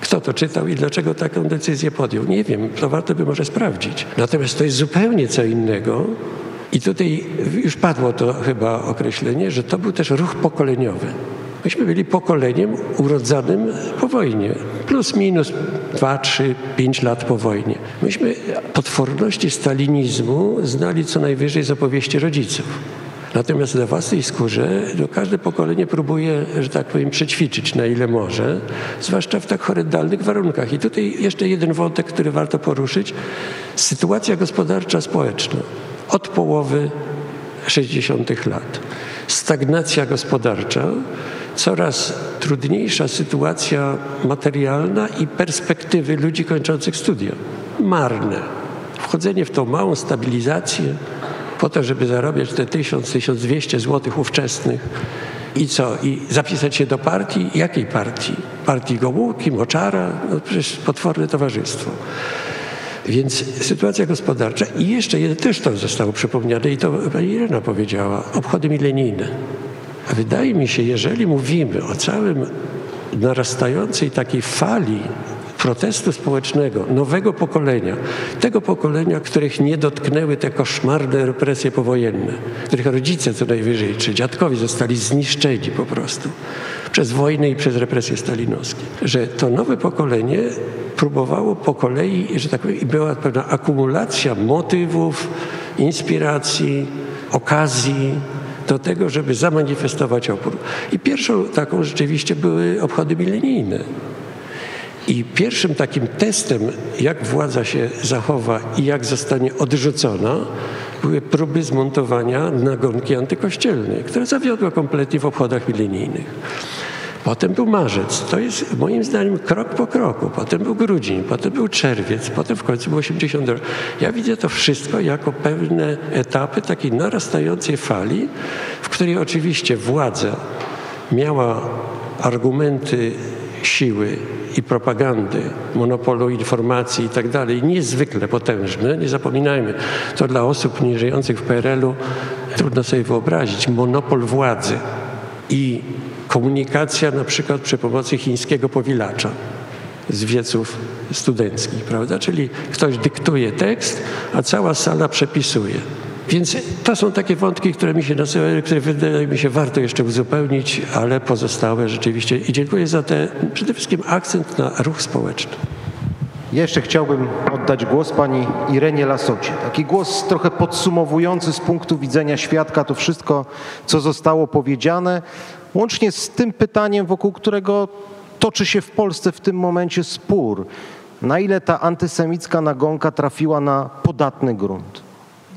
Kto to czytał i dlaczego taką decyzję podjął? Nie wiem, to warto by może sprawdzić. Natomiast to jest zupełnie co innego. I tutaj już padło to chyba określenie, że to był też ruch pokoleniowy. Myśmy byli pokoleniem urodzonym po wojnie, plus minus 2, 3, 5 lat po wojnie. Myśmy potworności stalinizmu znali co najwyżej z opowieści rodziców. Natomiast na własnej skórze no, każde pokolenie próbuje, że tak powiem, przećwiczyć na ile może, zwłaszcza w tak horrendalnych warunkach. I tutaj jeszcze jeden wątek, który warto poruszyć. Sytuacja gospodarcza, społeczna od połowy 60. lat. Stagnacja gospodarcza, coraz trudniejsza sytuacja materialna i perspektywy ludzi kończących studia. Marne. Wchodzenie w tą małą stabilizację po to, żeby zarabiać te 1000-1200 zł ówczesnych i co? I zapisać się do partii? Jakiej partii? Partii Gomułki, Moczara? No przecież potworne towarzystwo. Więc sytuacja gospodarcza i jeszcze jeden też to zostało przypomniane i to pani Irena powiedziała, obchody milenijne. Wydaje mi się, jeżeli mówimy o całym narastającej takiej fali protestu społecznego nowego pokolenia, tego pokolenia, których nie dotknęły te koszmarne represje powojenne, których rodzice co najwyżej czy dziadkowie zostali zniszczeni po prostu przez wojnę i przez represje stalinowskie. Że to nowe pokolenie próbowało po kolei, że tak powiem, była pewna akumulacja motywów, inspiracji, okazji do tego, żeby zamanifestować opór. I pierwszą taką rzeczywiście były obchody milenijne. I pierwszym takim testem, jak władza się zachowa i jak zostanie odrzucona, były próby zmontowania nagonki antykościelnej, które zawiodły kompletnie w obchodach milenijnych. Potem był marzec. To jest moim zdaniem krok po kroku. Potem był grudzień, potem był czerwiec, potem w końcu był 80 rok. Ja widzę to wszystko jako pewne etapy takiej narastającej fali, w której oczywiście władza miała argumenty siły i propagandy, monopolu informacji i tak dalej, niezwykle potężne. Nie zapominajmy, to dla osób nie żyjących w PRL-u trudno sobie wyobrazić. Monopol władzy i komunikacja na przykład przy pomocy chińskiego powilacza z wieców studenckich, prawda? Czyli ktoś dyktuje tekst, a cała sala przepisuje. Więc to są takie wątki, które mi się nasuwają, które wydaje mi się warto jeszcze uzupełnić, ale pozostałe rzeczywiście. I dziękuję za ten przede wszystkim akcent na ruch społeczny. Jeszcze chciałbym oddać głos pani Irenie Lasocie. Taki głos trochę podsumowujący z punktu widzenia świadka to wszystko, co zostało powiedziane, łącznie z tym pytaniem, wokół którego toczy się w Polsce w tym momencie spór. Na ile ta antysemicka nagonka trafiła na podatny grunt?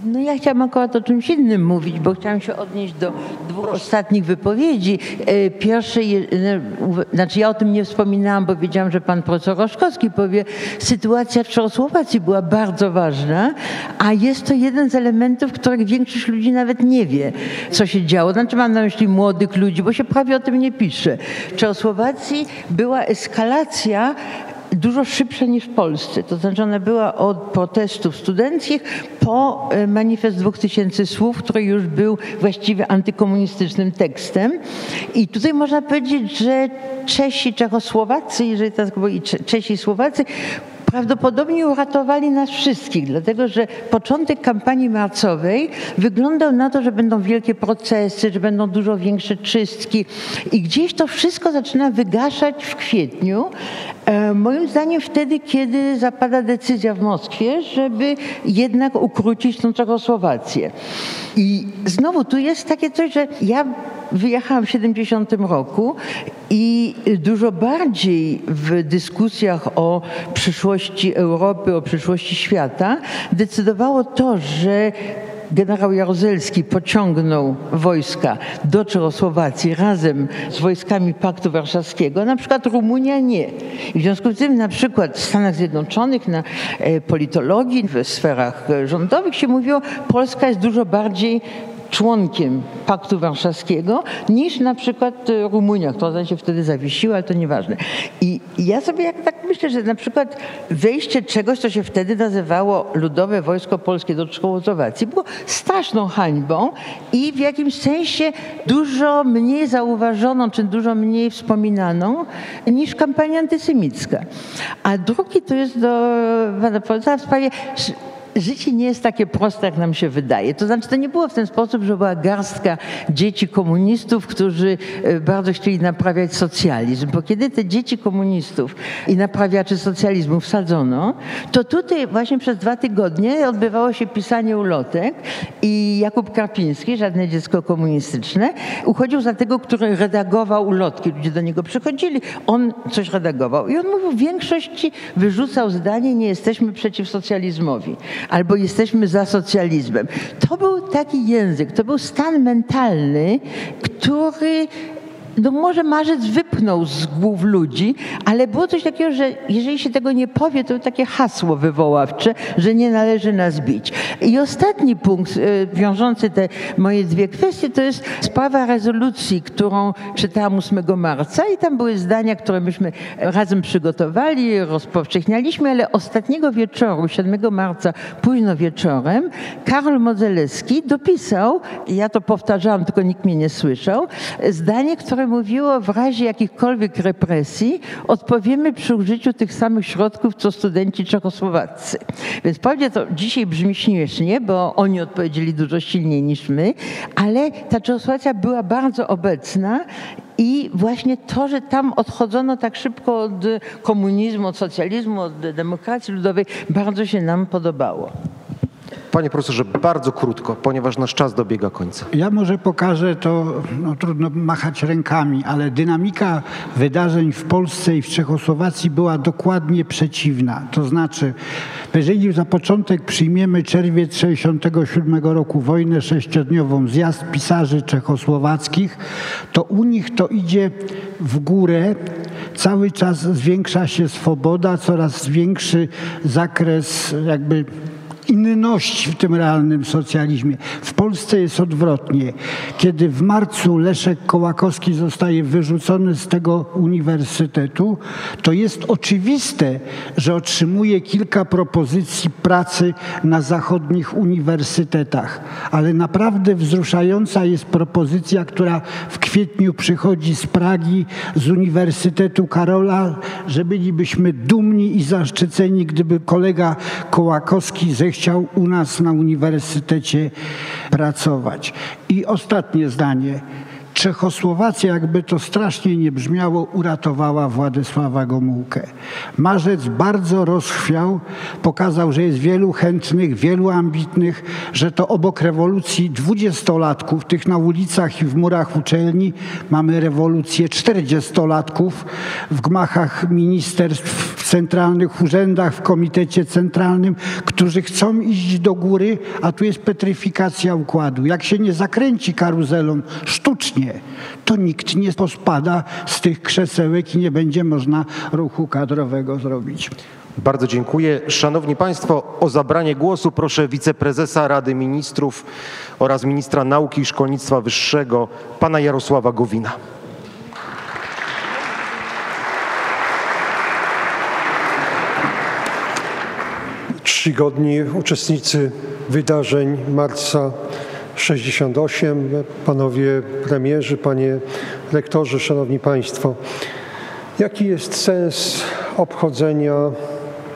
No ja chciałam akurat o czymś innym mówić, bo chciałam się odnieść do dwóch ostatnich wypowiedzi. E, Pierwszej, znaczy ja o tym nie wspominałam, bo wiedziałam, że pan profesor Roszkowski powie, sytuacja w Czechosłowacji była bardzo ważna, a jest to jeden z elementów, których większość ludzi nawet nie wie, co się działo. Znaczy mam na myśli młodych ludzi, bo się prawie o tym nie pisze. W Czechosłowacji była eskalacja dużo szybsza niż w Polsce. To znaczy ona była od protestów studenckich po e, manifest 2000 słów, który już był właściwie antykomunistycznym tekstem. I tutaj można powiedzieć, że Czesi, Czechosłowacy, jeżeli tak i Czesi i Słowacy prawdopodobnie uratowali nas wszystkich, dlatego że początek kampanii marcowej wyglądał na to, że będą wielkie procesy, że będą dużo większe czystki i gdzieś to wszystko zaczyna wygaszać w kwietniu. E, moim zdaniem wtedy, kiedy zapada decyzja w Moskwie, żeby jednak ukrócić tą Czechosłowację. I znowu tu jest takie coś, że ja wyjechałam w 70 roku i dużo bardziej w dyskusjach o przyszłości Europy, o przyszłości świata decydowało to, że generał Jaruzelski pociągnął wojska do Czechosłowacji razem z wojskami Paktu Warszawskiego, na przykład Rumunia nie. I w związku z tym na przykład w Stanach Zjednoczonych na e, politologii, w sferach rządowych się mówiło, Polska jest dużo bardziej członkiem Paktu Warszawskiego niż na przykład e, Rumunia, która się wtedy zawiesiła, ale to nieważne. I ja sobie jak tak myślę, że na przykład wejście czegoś, co się wtedy nazywało Ludowe Wojsko Polskie do Czechosłowacji było straszną hańbą i w jakimś sensie dużo mniej zauważoną, czy dużo mniej wspominaną niż kampania antysemicka. A drugi to jest do pana profesora w sprawie życie nie jest takie proste, jak nam się wydaje. To znaczy, to nie było w ten sposób, że była garstka dzieci komunistów, którzy e, bardzo chcieli naprawiać socjalizm. Bo kiedy te dzieci komunistów i naprawiaczy socjalizmu wsadzono, to tutaj właśnie przez dwa tygodnie odbywało się pisanie ulotek i Jakub Karpiński, żadne dziecko komunistyczne, uchodził za tego, który redagował ulotki. Ludzie do niego przychodzili, on coś redagował. I on mówił, w większości wyrzucał zdanie, nie jesteśmy przeciw socjalizmowi albo jesteśmy za socjalizmem. To był taki język, to był stan mentalny, który no może marzec wypnął z głów ludzi, ale było coś takiego, że jeżeli się tego nie powie, to takie hasło wywoławcze, że nie należy nas bić. I ostatni punkt y, wiążący te moje dwie kwestie to jest sprawa rezolucji, którą czytałam 8 marca i tam były zdania, które myśmy razem przygotowali, rozpowszechnialiśmy, ale ostatniego wieczoru, 7 marca, późno wieczorem, Karol Modzelewski dopisał, ja to powtarzałam, tylko nikt mnie nie słyszał, zdanie, które mówiło w razie jakichkolwiek represji odpowiemy przy użyciu tych samych środków, co studenci czechosłowaccy. Więc pewnie to dzisiaj brzmi śmiesznie, bo oni odpowiedzieli dużo silniej niż my, ale ta Czechosłowacja była bardzo obecna i właśnie to, że tam odchodzono tak szybko od komunizmu, od socjalizmu, od demokracji ludowej, bardzo się nam podobało. Panie profesorze, bardzo krótko, ponieważ nasz czas dobiega końca. Ja może pokażę to, no trudno machać rękami, ale dynamika wydarzeń w Polsce i w Czechosłowacji była dokładnie przeciwna. To znaczy, jeżeli za początek przyjmiemy czerwiec 1967 roku wojnę sześciodniową, zjazd pisarzy czechosłowackich, to u nich to idzie w górę, cały czas zwiększa się swoboda, coraz większy zakres jakby inności w tym realnym socjalizmie. W Polsce jest odwrotnie. Kiedy w marcu Leszek Kołakowski zostaje wyrzucony z tego uniwersytetu, to jest oczywiste, że otrzymuje kilka propozycji pracy na zachodnich uniwersytetach. Ale naprawdę wzruszająca jest propozycja, która w kwietniu przychodzi z Pragi, z Uniwersytetu Karola, że bylibyśmy dumni i zaszczyceni, gdyby kolega Kołakowski zechciał chciał u nas na uniwersytecie pracować. I ostatnie zdanie. Czechosłowacja, jakby to strasznie nie brzmiało, uratowała Władysława Gomułkę. Marzec bardzo rozchwiał, pokazał, że jest wielu chętnych, wielu ambitnych, że to obok rewolucji dwudziestolatków, tych na ulicach i w murach uczelni, mamy rewolucję czterdziestolatków w gmachach ministerstw, w centralnych urzędach, w komitecie centralnym, którzy chcą iść do góry, a tu jest petryfikacja układu. Jak się nie zakręci karuzelą sztucznie, to nikt nie pospada z tych krzesełek i nie będzie można ruchu kadrowego zrobić. Bardzo dziękuję. Szanowni Państwo, o zabranie głosu proszę wiceprezesa Rady Ministrów oraz ministra nauki i szkolnictwa wyższego, pana Jarosława Gowina. Czcigodni uczestnicy wydarzeń marca 68, panowie premierzy, panie rektorzy, szanowni państwo. Jaki jest sens obchodzenia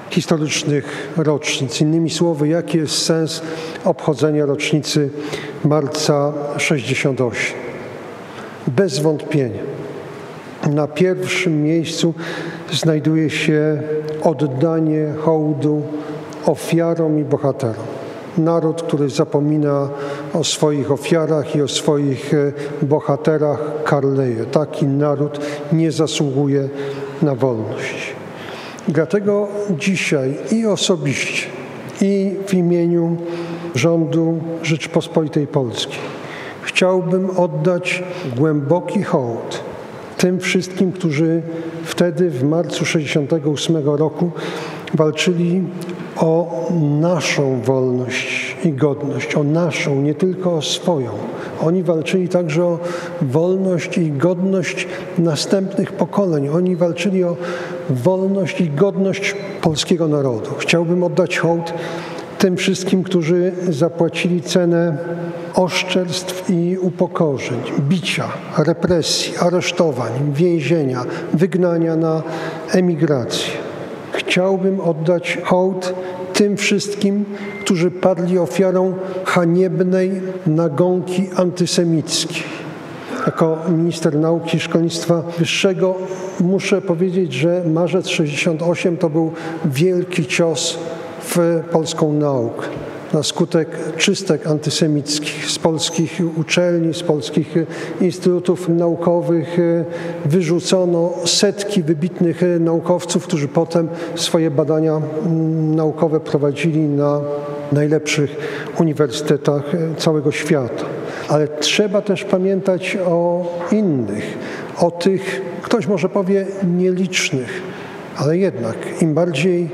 historycznych rocznic? Innymi słowy, jaki jest sens obchodzenia rocznicy marca 68? Bez wątpienia. Na pierwszym miejscu znajduje się oddanie hołdu ofiarom i bohaterom naród, który zapomina o swoich ofiarach i o swoich e, bohaterach, karleje. Taki naród nie zasługuje na wolność. Dlatego dzisiaj i osobiście, i w imieniu rządu Rzeczpospolitej Polskiej chciałbym oddać głęboki hołd tym wszystkim, którzy wtedy w marcu 68 roku walczyli o naszą wolność i godność, o naszą, nie tylko o swoją. Oni walczyli także o wolność i godność następnych pokoleń. Oni walczyli o wolność i godność polskiego narodu. Chciałbym oddać hołd tym wszystkim, którzy zapłacili cenę oszczerstw i upokorzeń, bicia, represji, aresztowań, więzienia, wygnania na emigrację. Chciałbym oddać hołd tym wszystkim, którzy padli ofiarą haniebnej nagonki antysemickiej. Jako minister nauki i szkolnictwa wyższego muszę powiedzieć, że marzec 68 to był wielki cios w polską naukę na skutek czystek antysemickich z polskich uczelni, z polskich instytutów naukowych wyrzucono setki wybitnych naukowców, którzy potem swoje badania mm, naukowe prowadzili na najlepszych uniwersytetach całego świata. Ale trzeba też pamiętać o innych, o tych, ktoś może powie, nielicznych, ale jednak im bardziej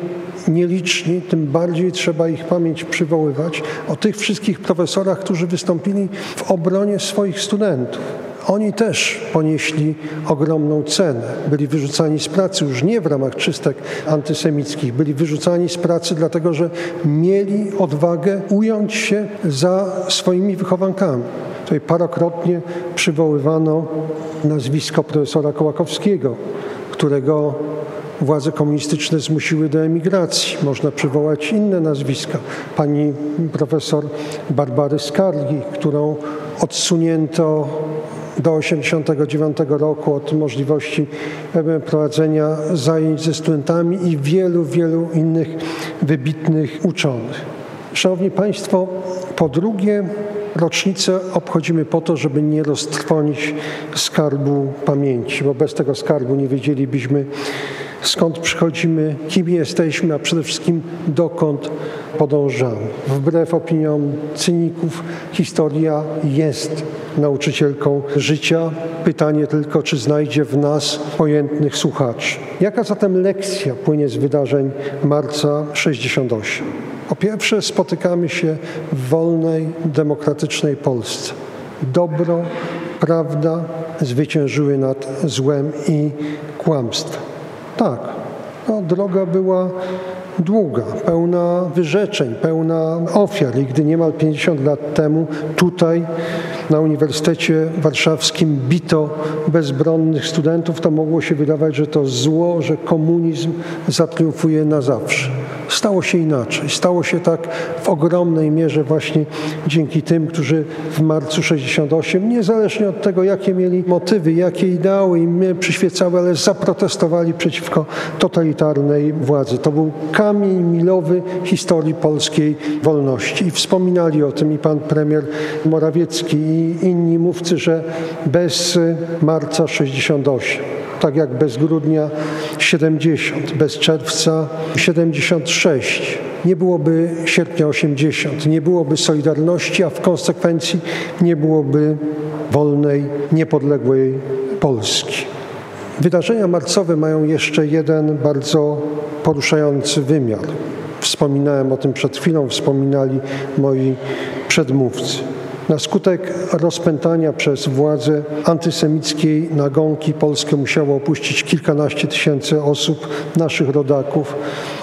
nieliczni, tym bardziej trzeba ich pamięć przywoływać o tych wszystkich profesorach, którzy wystąpili w obronie swoich studentów. Oni też ponieśli ogromną cenę. Byli wyrzucani z pracy już nie w ramach czystek antysemickich, byli wyrzucani z pracy dlatego, że mieli odwagę ująć się za swoimi wychowankami Tutaj parokrotnie przywoływano nazwisko profesora Kołakowskiego, którego władze komunistyczne zmusiły do emigracji. Można przywołać inne nazwiska. Pani profesor Barbary Skargi, którą odsunięto do 1989 roku od możliwości prowadzenia zajęć ze studentami i wielu, wielu innych wybitnych uczonych. Szanowni Państwo, po drugie, rocznicę obchodzimy po to, żeby nie roztrwonić skarbu pamięci, bo bez tego skarbu nie wiedzielibyśmy, skąd przychodzimy, kim jesteśmy, a przede wszystkim dokąd podążamy. Wbrew opiniom cyników, historia jest nauczycielką życia. Pytanie tylko, czy znajdzie w nas pojętnych słuchaczy. Jaka zatem lekcja płynie z wydarzeń marca 68? Po pierwsze, spotykamy się w wolnej, demokratycznej Polsce. Dobro, prawda zwyciężyły nad złem i kłamstwem. Tak, no, droga była długa, pełna wyrzeczeń, pełna ofiar. I gdy niemal 50 lat temu tutaj na Uniwersytecie Warszawskim bito bezbronnych studentów, to mogło się wydawać, że to zło, że komunizm zatriumfuje na zawsze. Stało się inaczej. Stało się tak w ogromnej mierze właśnie dzięki tym, którzy w marcu 68, niezależnie od tego, jakie mieli motywy, jakie ideały im przyświecały, ale zaprotestowali przeciwko totalitarnej władzy. To był kamień milowy historii polskiej wolności. I wspominali o tym i pan premier Morawiecki i inni mówcy, że bez marca 68 tak jak bez grudnia 70, bez czerwca 76. Nie byłoby sierpnia 80, nie byłoby Solidarności, a w konsekwencji nie byłoby wolnej, niepodległej Polski. Wydarzenia marcowe mają jeszcze jeden bardzo poruszający wymiar. Wspominałem o tym przed chwilą, wspominali moi przedmówcy. Na skutek rozpętania przez władze antysemickiej nagonki Polskę musiało opuścić kilkanaście tysięcy osób, naszych rodaków,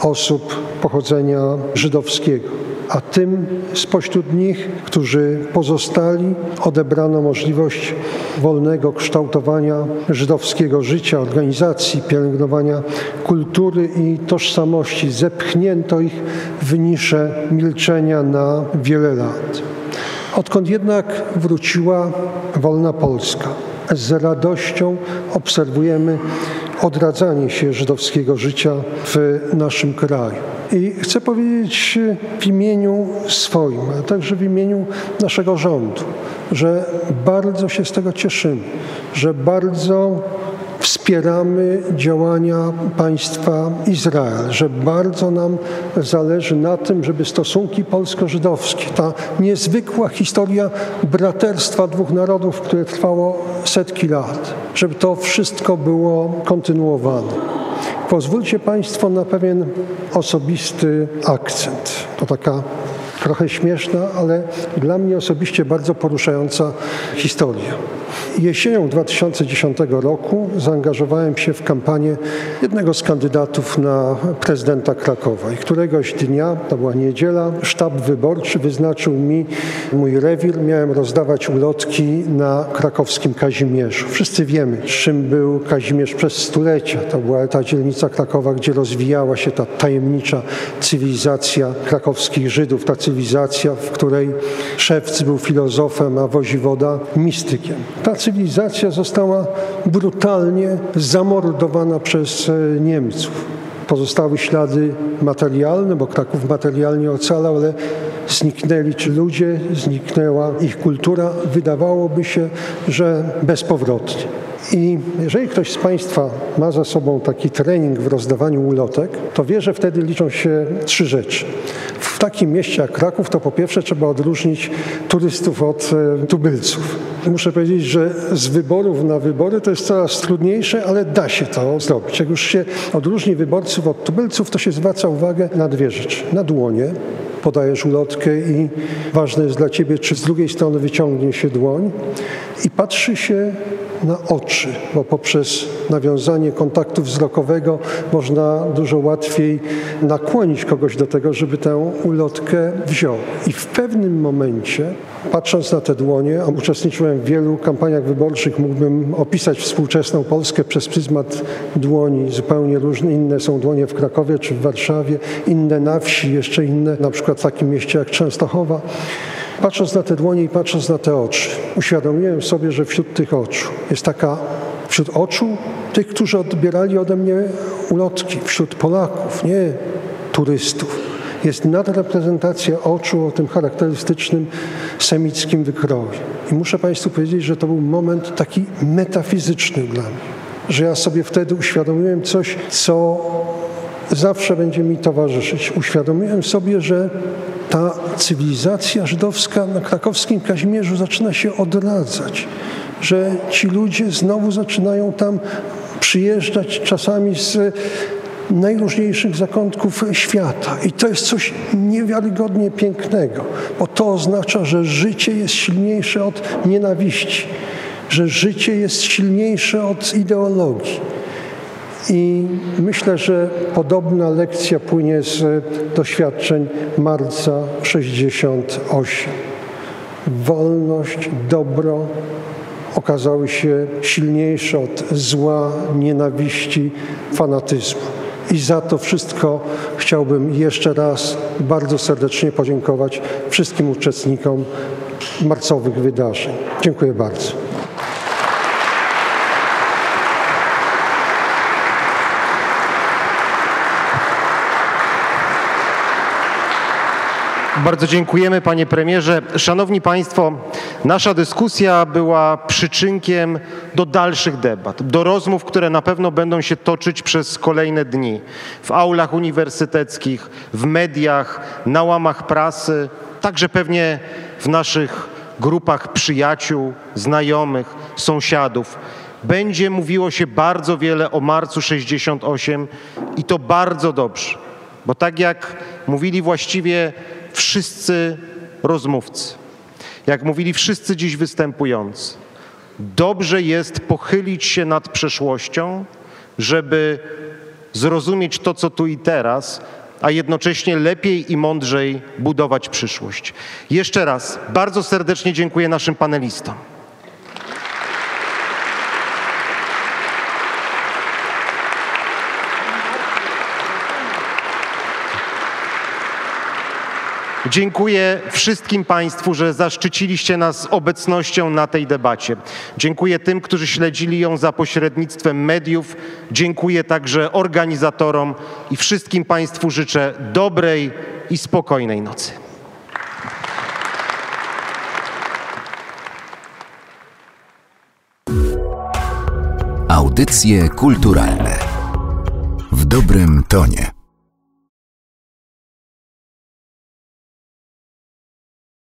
osób pochodzenia żydowskiego. A tym spośród nich, którzy pozostali, odebrano możliwość wolnego kształtowania żydowskiego życia, organizacji, pielęgnowania kultury i tożsamości. Zepchnięto ich w nisze milczenia na wiele lat. Odkąd jednak wróciła wolna Polska, z radością obserwujemy odradzanie się żydowskiego życia w naszym kraju. I chcę powiedzieć w imieniu swoim, ale także w imieniu naszego rządu, że bardzo się z tego cieszymy, że bardzo wspieramy działania państwa Izrael, że bardzo nam zależy na tym, żeby stosunki polsko-żydowskie, ta niezwykła historia braterstwa dwóch narodów, które trwało setki lat, żeby to wszystko było kontynuowane. Pozwólcie Państwo na pewien osobisty akcent. To taka trochę śmieszna, ale dla mnie osobiście bardzo poruszająca historia. Jesienią 2010 roku zaangażowałem się w kampanię jednego z kandydatów na prezydenta Krakowa i któregoś dnia, to była niedziela, sztab wyborczy wyznaczył mi mój rewir. Miałem rozdawać ulotki na krakowskim Kazimierzu. Wszyscy wiemy, czym był Kazimierz przez stulecia. To była ta dzielnica Krakowa, gdzie rozwijała się ta tajemnicza cywilizacja krakowskich Żydów, ta cywilizacja, w której szewc był filozofem, a woziwoda mistykiem. Ta cywilizacja została brutalnie zamordowana przez e, Niemców. Pozostały ślady materialne, bo Kraków materialnie ocalał, ale zniknęli ci ludzie, zniknęła ich kultura. Wydawałoby się, że bezpowrotnie. I jeżeli ktoś z Państwa ma za sobą taki trening w rozdawaniu ulotek, to wie, że wtedy liczą się trzy rzeczy. W takim mieście jak Kraków to po pierwsze trzeba odróżnić turystów od e, tubylców. Muszę powiedzieć, że z wyborów na wybory to jest coraz trudniejsze, ale da się to zrobić. Jak już się odróżni wyborców od tubylców, to się zwraca uwagę na dwie rzeczy. Na dłonie, podajesz ulotkę i ważne jest dla ciebie, czy z drugiej strony wyciągnie się dłoń i patrzy się na oczy, bo poprzez nawiązanie kontaktu wzrokowego można dużo łatwiej nakłonić kogoś do tego, żeby tę ulotkę wziął. I w pewnym momencie, patrząc na te dłonie, a uczestniczyłem w wielu kampaniach wyborczych, mógłbym opisać współczesną Polskę przez pryzmat dłoni, zupełnie różne. Inne są dłonie w Krakowie czy w Warszawie, inne na wsi, jeszcze inne na przykład w takim mieście jak Częstochowa. Patrząc na te dłonie i patrząc na te oczy, uświadomiłem sobie, że wśród tych oczu jest taka, wśród oczu tych, którzy odbierali ode mnie ulotki, wśród Polaków, nie turystów, jest nadreprezentacja oczu o tym charakterystycznym semickim wykroju. I muszę Państwu powiedzieć, że to był moment taki metafizyczny dla mnie, że ja sobie wtedy uświadomiłem coś, co zawsze będzie mi towarzyszyć. Uświadomiłem sobie, że ta cywilizacja żydowska na krakowskim Kazimierzu zaczyna się odradzać, że ci ludzie znowu zaczynają tam przyjeżdżać czasami z najróżniejszych zakątków świata. I to jest coś niewiarygodnie pięknego, bo to oznacza, że życie jest silniejsze od nienawiści, że życie jest silniejsze od ideologii. I myślę, że podobna lekcja płynie z doświadczeń marca 68. Wolność, dobro okazały się silniejsze od zła, nienawiści, fanatyzmu. I za to wszystko chciałbym jeszcze raz bardzo serdecznie podziękować wszystkim uczestnikom marcowych wydarzeń. Dziękuję bardzo. Bardzo dziękujemy panie premierze. Szanowni państwo, nasza dyskusja była przyczynkiem do dalszych debat, do rozmów, które na pewno będą się toczyć przez kolejne dni w aulach uniwersyteckich, w mediach, na łamach prasy, także pewnie w naszych grupach przyjaciół, znajomych, sąsiadów. Będzie mówiło się bardzo wiele o marcu 68 i to bardzo dobrze, bo tak jak mówili właściwie wszyscy rozmówcy, jak mówili wszyscy dziś występujący, dobrze jest pochylić się nad przeszłością, żeby zrozumieć to, co tu i teraz, a jednocześnie lepiej i mądrzej budować przyszłość. Jeszcze raz bardzo serdecznie dziękuję naszym panelistom. Dziękuję wszystkim Państwu, że zaszczyciliście nas obecnością na tej debacie. Dziękuję tym, którzy śledzili ją za pośrednictwem mediów. Dziękuję także organizatorom i wszystkim Państwu życzę dobrej i spokojnej nocy. Audycje kulturalne w dobrym tonie.